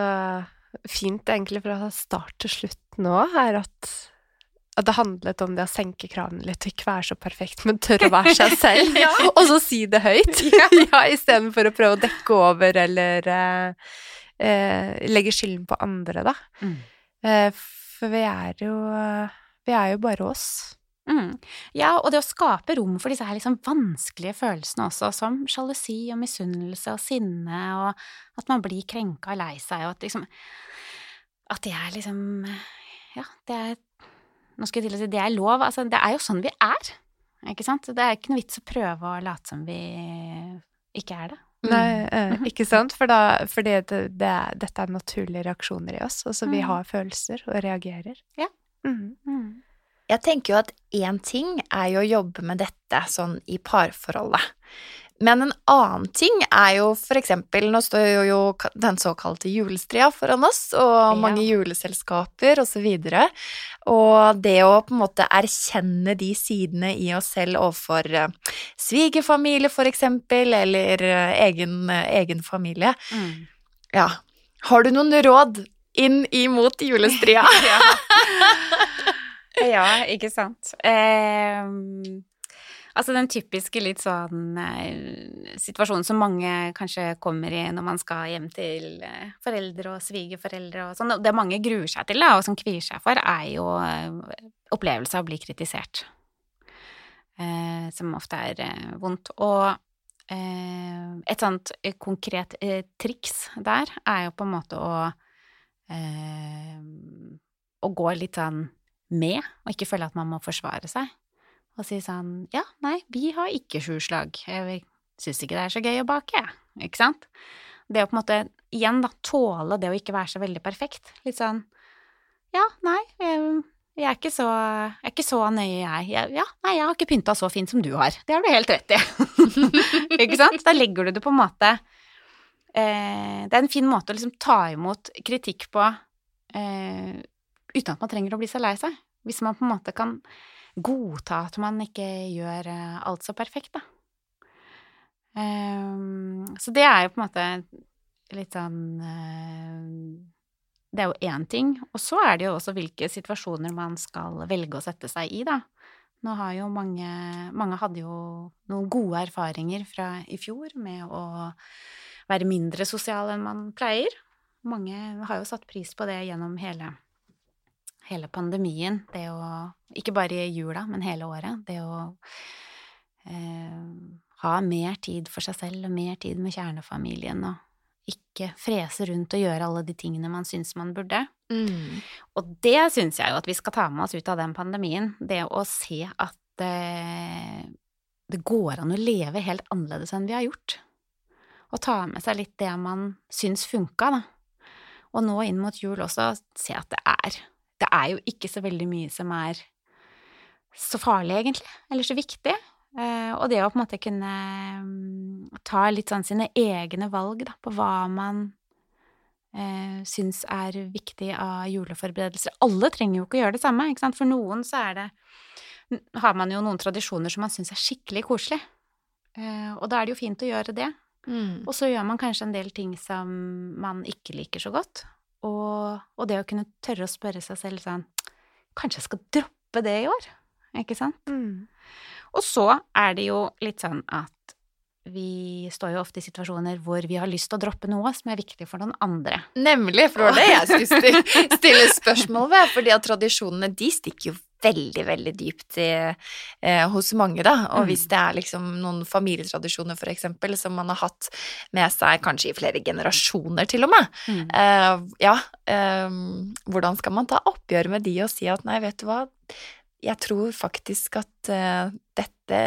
fint, egentlig, fra start til slutt nå, er at, at det handlet om det å senke kravene litt, ikke være så perfekt, men tørre å være seg selv. Og så si det høyt, ja. istedenfor å prøve å dekke over eller eh, eh, legge skylden på andre, da. Mm. Eh, for vi er jo Vi er jo bare oss. Mm. Ja, og det å skape rom for disse her liksom vanskelige følelsene også, som sjalusi og misunnelse og sinne, og at man blir krenka og lei seg, og at liksom At det er liksom Ja, det er Nå skulle jeg til å si det er lov. Altså, det er jo sånn vi er, ikke sant? Det er ikke noe vits å prøve å late som vi ikke er det. Nei, eh, ikke sant? For da, fordi det, det dette er naturlige reaksjoner i oss. Altså, vi Mm. har følelser og reagerer. Ja. Mhm. Mm. Jeg tenker jo at én ting er jo å jobbe med dette sånn i parforholdet. Men en annen ting er jo for eksempel Nå står jo, den såkalte julestria foran oss, og Ja. mange juleselskaper og så videre. Og det å på en måte erkjenne de sidene i oss selv overfor eh, svigerfamilie, for eksempel, eller eh, egen, eh, egen familie. Mm. Ja. Har du noen råd inn imot julestria? ja. ja, ikke sant. Eh, altså den typiske litt sånn eh, situasjonen som mange kanskje kommer i når man skal hjem til eh, foreldre og svigerforeldre og sånn, det mange gruer seg til da, og som kvier seg for, er jo eh, opplevelse av å bli kritisert. Eh, som ofte er vondt. Og eh, et sånt konkret triks der er jo på en måte å eh, å gå litt sånn med, og ikke føle at man må forsvare seg. Og si sånn Ja, nei, vi har ikke sju slag. Jeg syns ikke det er så gøy å bake, jeg. Ikke sant? Det å på en måte, igjen da, tåle det å ikke være så veldig perfekt. Litt sånn Ja, nei, jeg, jeg er ikke så, jeg er ikke så nøye, jeg. jeg. Ja, nei, jeg har ikke pynta så fint som du har. Det har du helt rett i. ikke sant? Da legger du det på en måte eh, Det er en fin måte å liksom ta imot kritikk på eh, uten at man trenger å bli så lei seg. Hvis man på en måte kan godta at man ikke gjør eh, alt så perfekt, da. Ehm, så det er jo på en måte litt sånn eh, Det er jo én ting. Og så er det jo også hvilke situasjoner man skal velge å sette seg i, da. Nå har jo mange Mange hadde jo noen gode erfaringer fra i fjor med å være mindre sosial enn man pleier. Mange har jo satt pris på det gjennom hele hele pandemien, det å Ikke bare i jula, men hele året. Det å eh, ha mer tid for seg selv og mer tid med kjernefamilien og ikke frese rundt og gjøre alle de tingene man syns man burde. Mm. Og det syns jeg jo at vi skal ta med oss ut av den pandemien. Det å se at eh, det går an å leve helt annerledes enn vi har gjort. Og ta med seg litt det man syns funka, da. Og nå inn mot jul også se at det er Det er jo ikke så veldig mye som er så farlig, egentlig. Eller så viktig. Eh, og det å på en måte kunne mm, ta litt sånn sine egne valg da, på hva man eh, syns er viktig av juleforberedelser. Alle trenger jo ikke å gjøre det samme, ikke sant. For noen så er det har man jo noen tradisjoner som man syns er skikkelig koselig. Eh, og da er det jo fint å gjøre det. Mm. Og så gjør man kanskje en del ting som man ikke liker så godt. Og, og det å kunne tørre å spørre seg selv sånn Kanskje jeg skal droppe det i år? Ikke sant? Mm. Og så er det jo litt sånn at vi står jo ofte i situasjoner hvor vi har lyst til å droppe noe som er viktig for noen andre. Nemlig, for det var det jeg skulle stille, spørsmål ved. fordi at tradisjonene de stikker jo veldig, veldig dypt i, eh, hos mange, da. Og Mm. hvis det er liksom noen familietradisjoner, for eksempel, som man har hatt med seg kanskje i flere generasjoner, til og med. Mm. Eh, ja, eh, hvordan skal man ta oppgjør med de og si at nei, vet du hva, jeg tror faktisk at eh, dette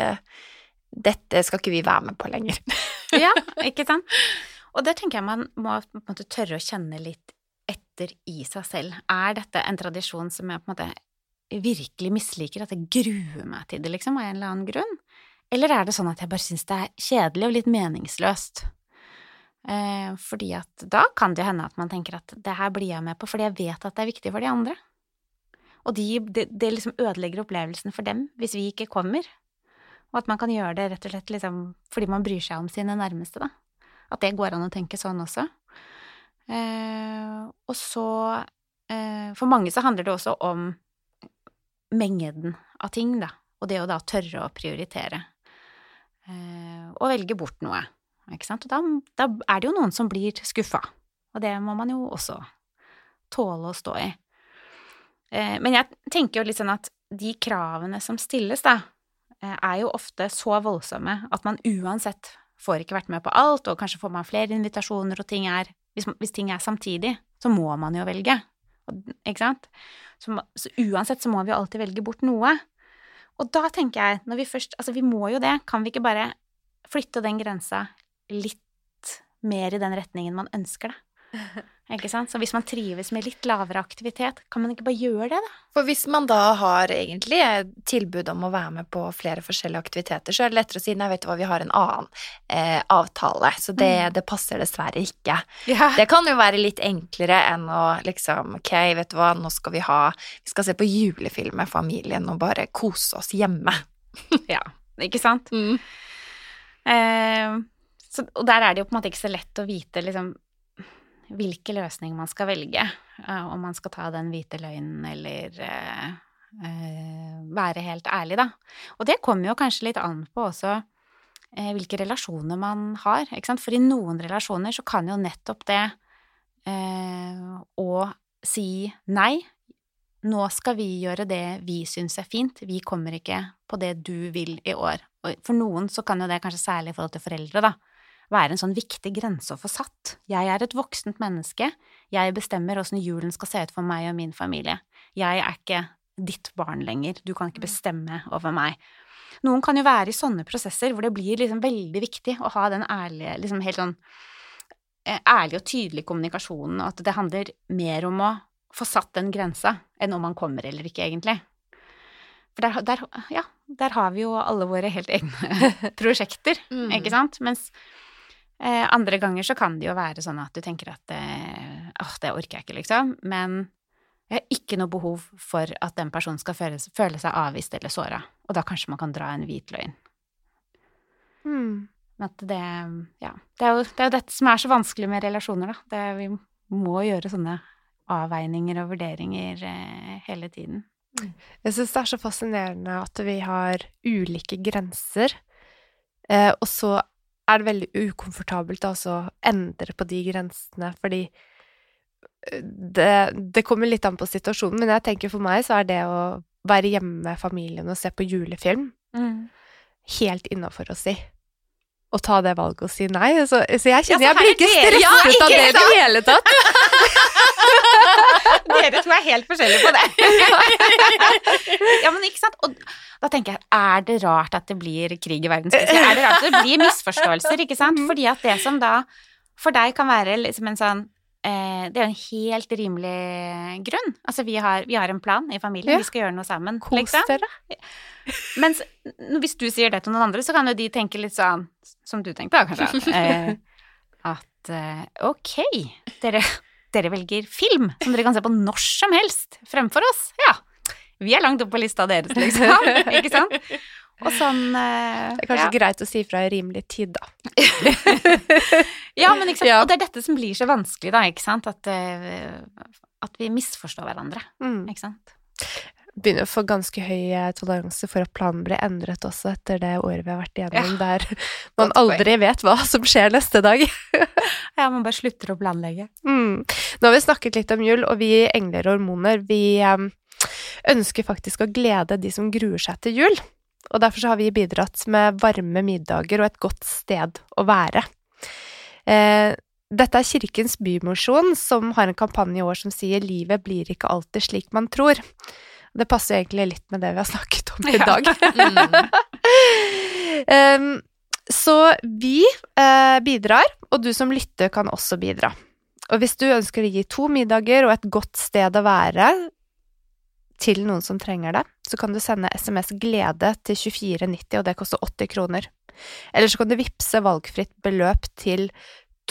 dette skal ikke vi være med på lenger. Ja, ikke sant? Og der tenker jeg man må på en måte tørre å kjenne litt etter i seg selv. Er dette en tradisjon som jeg på en måte virkelig misliker, at jeg gruer meg til det, liksom, av en eller annen grunn? Eller er det sånn at jeg bare syns det er kjedelig og litt meningsløst? Eh, fordi at da kan det hende at man tenker at det her blir jeg med på fordi jeg vet at det er viktig for de andre. Og de, det liksom ødelegger opplevelsen for dem hvis vi ikke kommer. Og at man kan gjøre det rett og slett liksom fordi man bryr seg om sine nærmeste, da. At det går an å tenke sånn også. Eh, og så eh, For mange så handler det også om mengden av ting, da. Og det å da tørre å prioritere. Eh, og velge bort noe. Ikke sant? Og da, da er det jo noen som blir skuffa. Og det må man jo også tåle å stå i. Eh, men jeg tenker jo litt sånn at de kravene som stilles, da, eh, er jo ofte så voldsomme at man uansett får ikke vært med på alt, og kanskje får man flere invitasjoner, og ting er Hvis, hvis ting er samtidig, så må man jo velge. Ikke sant? Så, så uansett så må vi alltid velge bort noe. Og da tenker jeg, når vi først Altså, vi må jo det. Kan vi ikke bare flytte den grensa litt mer i den retningen man ønsker det? Ikke sant? Så hvis man trives med litt lavere aktivitet, kan man ikke bare gjøre det, da? For hvis man da har egentlig tilbud om å være med på flere forskjellige aktiviteter, så er det lettere å si nei, vet du hva, vi har en annen eh, avtale, så det, Mm. det passer dessverre ikke. Ja. Det kan jo være litt enklere enn å liksom ok, vet du hva, nå skal vi ha Vi skal se på julefilm med familien og bare kose oss hjemme. ja. Ikke sant? Eh, så, og der er det jo på en måte ikke så lett å vite liksom hvilke løsninger man skal velge. eh, om man skal ta den hvite løgnen eller eh, eh, være helt ærlig, da. Og det kommer jo kanskje litt an på også hvilke relasjoner man har. For i noen relasjoner så kan jo nettopp det å si nei nå skal vi gjøre det vi syns er fint, vi kommer ikke på det du vil i år. For noen så kan jo det, kanskje særlig i forhold til foreldre, da, være en sånn viktig grense å få satt. Jeg er et voksent menneske, jeg bestemmer åssen julen skal se ut for meg og min familie. Jeg er ikke ditt barn lenger, du kan ikke bestemme over meg. Noen kan jo være i sånne prosesser hvor det blir liksom veldig viktig å ha den ærlige, liksom helt sånn eh, ærlig og tydelig kommunikasjonen, og at det handler mer om å få satt den grensa enn om man kommer eller ikke, egentlig. For der, der, ja, der har vi jo alle våre helt egne prosjekter, Mm. ikke sant? Mens eh, andre ganger så kan det jo være sånn at du tenker at eh, åh, det orker jeg ikke, liksom. Men jeg har ikke noe behov for at den personen skal føle, føle seg avvist eller såra. Og da kanskje man kan dra en hvit løgn. Mm. Det Ja. Det er, jo, det er jo dette som er så vanskelig med relasjoner, da. Det, vi må gjøre sånne avveininger og vurderinger eh, hele tiden. Jeg syns det er så fascinerende at vi har ulike grenser, eh, og så er det veldig ukomfortabelt da, også å endre på de grensene, fordi eh, det, det kommer litt an på situasjonen, men jeg tenker for meg så er det å være hjemme med familien og se på julefilm helt innafor å si. Å ta det valget og si nei. Så, så jeg kjenner Ja, jeg blir ikke stresset Ja, av det i det hele tatt. Dere to er helt forskjellige på det. ja, men ikke sant? Og da tenker jeg, er det rart at det blir krig i verden? Er det rart at det blir misforståelser, ikke sant? Fordi at det som da for deg kan være liksom en sånn eh, det er jo en helt rimelig grunn. Altså, vi har, vi har en plan i familien, Ja. vi skal gjøre noe sammen. Kos liksom. dere. Mens hvis du sier det til noen andre, så kan jo de tenke litt sånn, som du tenkte da, kanskje, eh, at eh, ok, dere, dere velger film som dere kan se på når som helst fremfor oss. Ja, vi er langt oppe på lista deres, liksom. Ikke sant? Og sånn uh, Det er kanskje ja. greit å si fra i rimelig tid, da. Ja, men ikke sant? Ja. Og det er dette som blir så vanskelig, da, ikke sant? At, uh, at vi misforstår hverandre, Mm. ikke sant? Begynner å få ganske høy eh, toleranse for at planen blir endret også etter det året vi har vært igjennom, der man aldri vet hva som skjer neste dag. Ja, man bare slutter å planlegge. Mm. Nå har vi snakket litt om jul, og vi i Engler og hormoner, vi ønsker faktisk å glede de som gruer seg til jul. Og derfor så har vi bidratt med varme middager og et godt sted å være. Eh, dette er Kirkens Bymosjon som har en kampanje i år som sier 'Livet blir ikke alltid slik man tror'. Det passer egentlig litt med det vi har snakket om i dag. Em, så vi eh, bidrar, og du som lytter kan også bidra. Og hvis du ønsker å gi to middager og et godt sted å være til noen som trenger det, så kan du sende SMS GLEDE til 2490, og det koster 80 kroner. Eller så kan du vippse valgfritt beløp til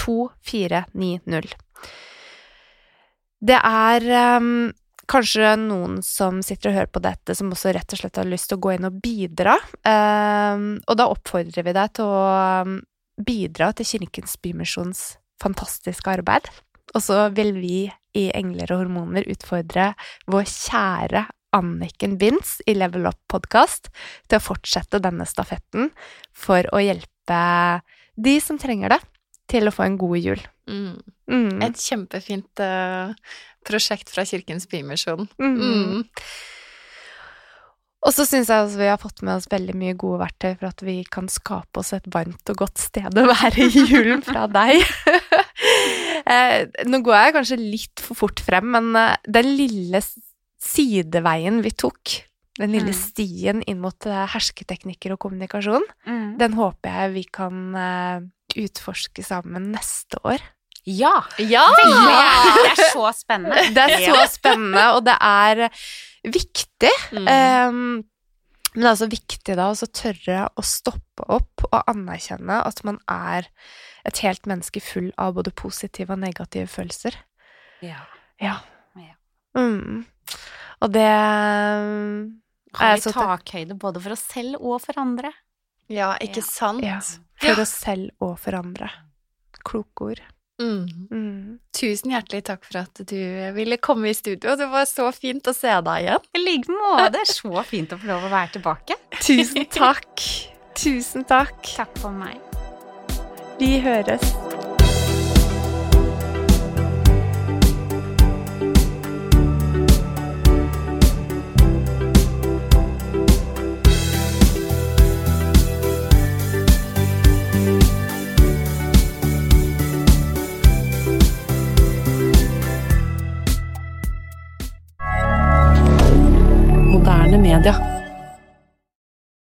2490. Det er em, kanskje noen som sitter og hører på dette, som også rett og slett har lyst til å gå inn og bidra. Og da oppfordrer vi deg til å bidra til Kirkens Bymisjons fantastiske arbeid. Og så vil vi i Engler og hormoner utfordre vår kjære Anniken Binds i Level Up podkast til å fortsette denne stafetten for å hjelpe de som trenger det, til å få en god jul. Mm. Mm. Et kjempefint uh, prosjekt fra Kirkens Bymisjon. Mm. Mm. Og så syns jeg også vi har fått med oss veldig mye gode verktøy for at vi kan skape oss et varmt og godt sted å være i julen fra deg. Eh, Nå går jeg kanskje litt for fort frem, men eh, den lille sideveien vi tok, den lille Mm. stien inn mot hersketeknikker og kommunikasjon, den håper jeg vi kan utforske sammen neste år. Ja! Ja! Det er så spennende. Det er så spennende, og det er viktig. Mm. Um, men det er også viktig da å tørre å stoppe opp og anerkjenne at man er et helt menneske full av både positive og negative følelser. Ja. Ja. Ja. Mm. Og det um, Har vi takhøyde både for oss selv og for andre? ja, ikke Ja. sant? Ja. For oss selv og for andre. Kloke ord. Mm. Mm. Tusen hjertelig takk for at du ville komme i studio. Det var så fint å se deg igjen. I like måte. Så fint å få lov å være tilbake. Tusen takk. Tusen takk. Takk for meg. Vi høres. Media.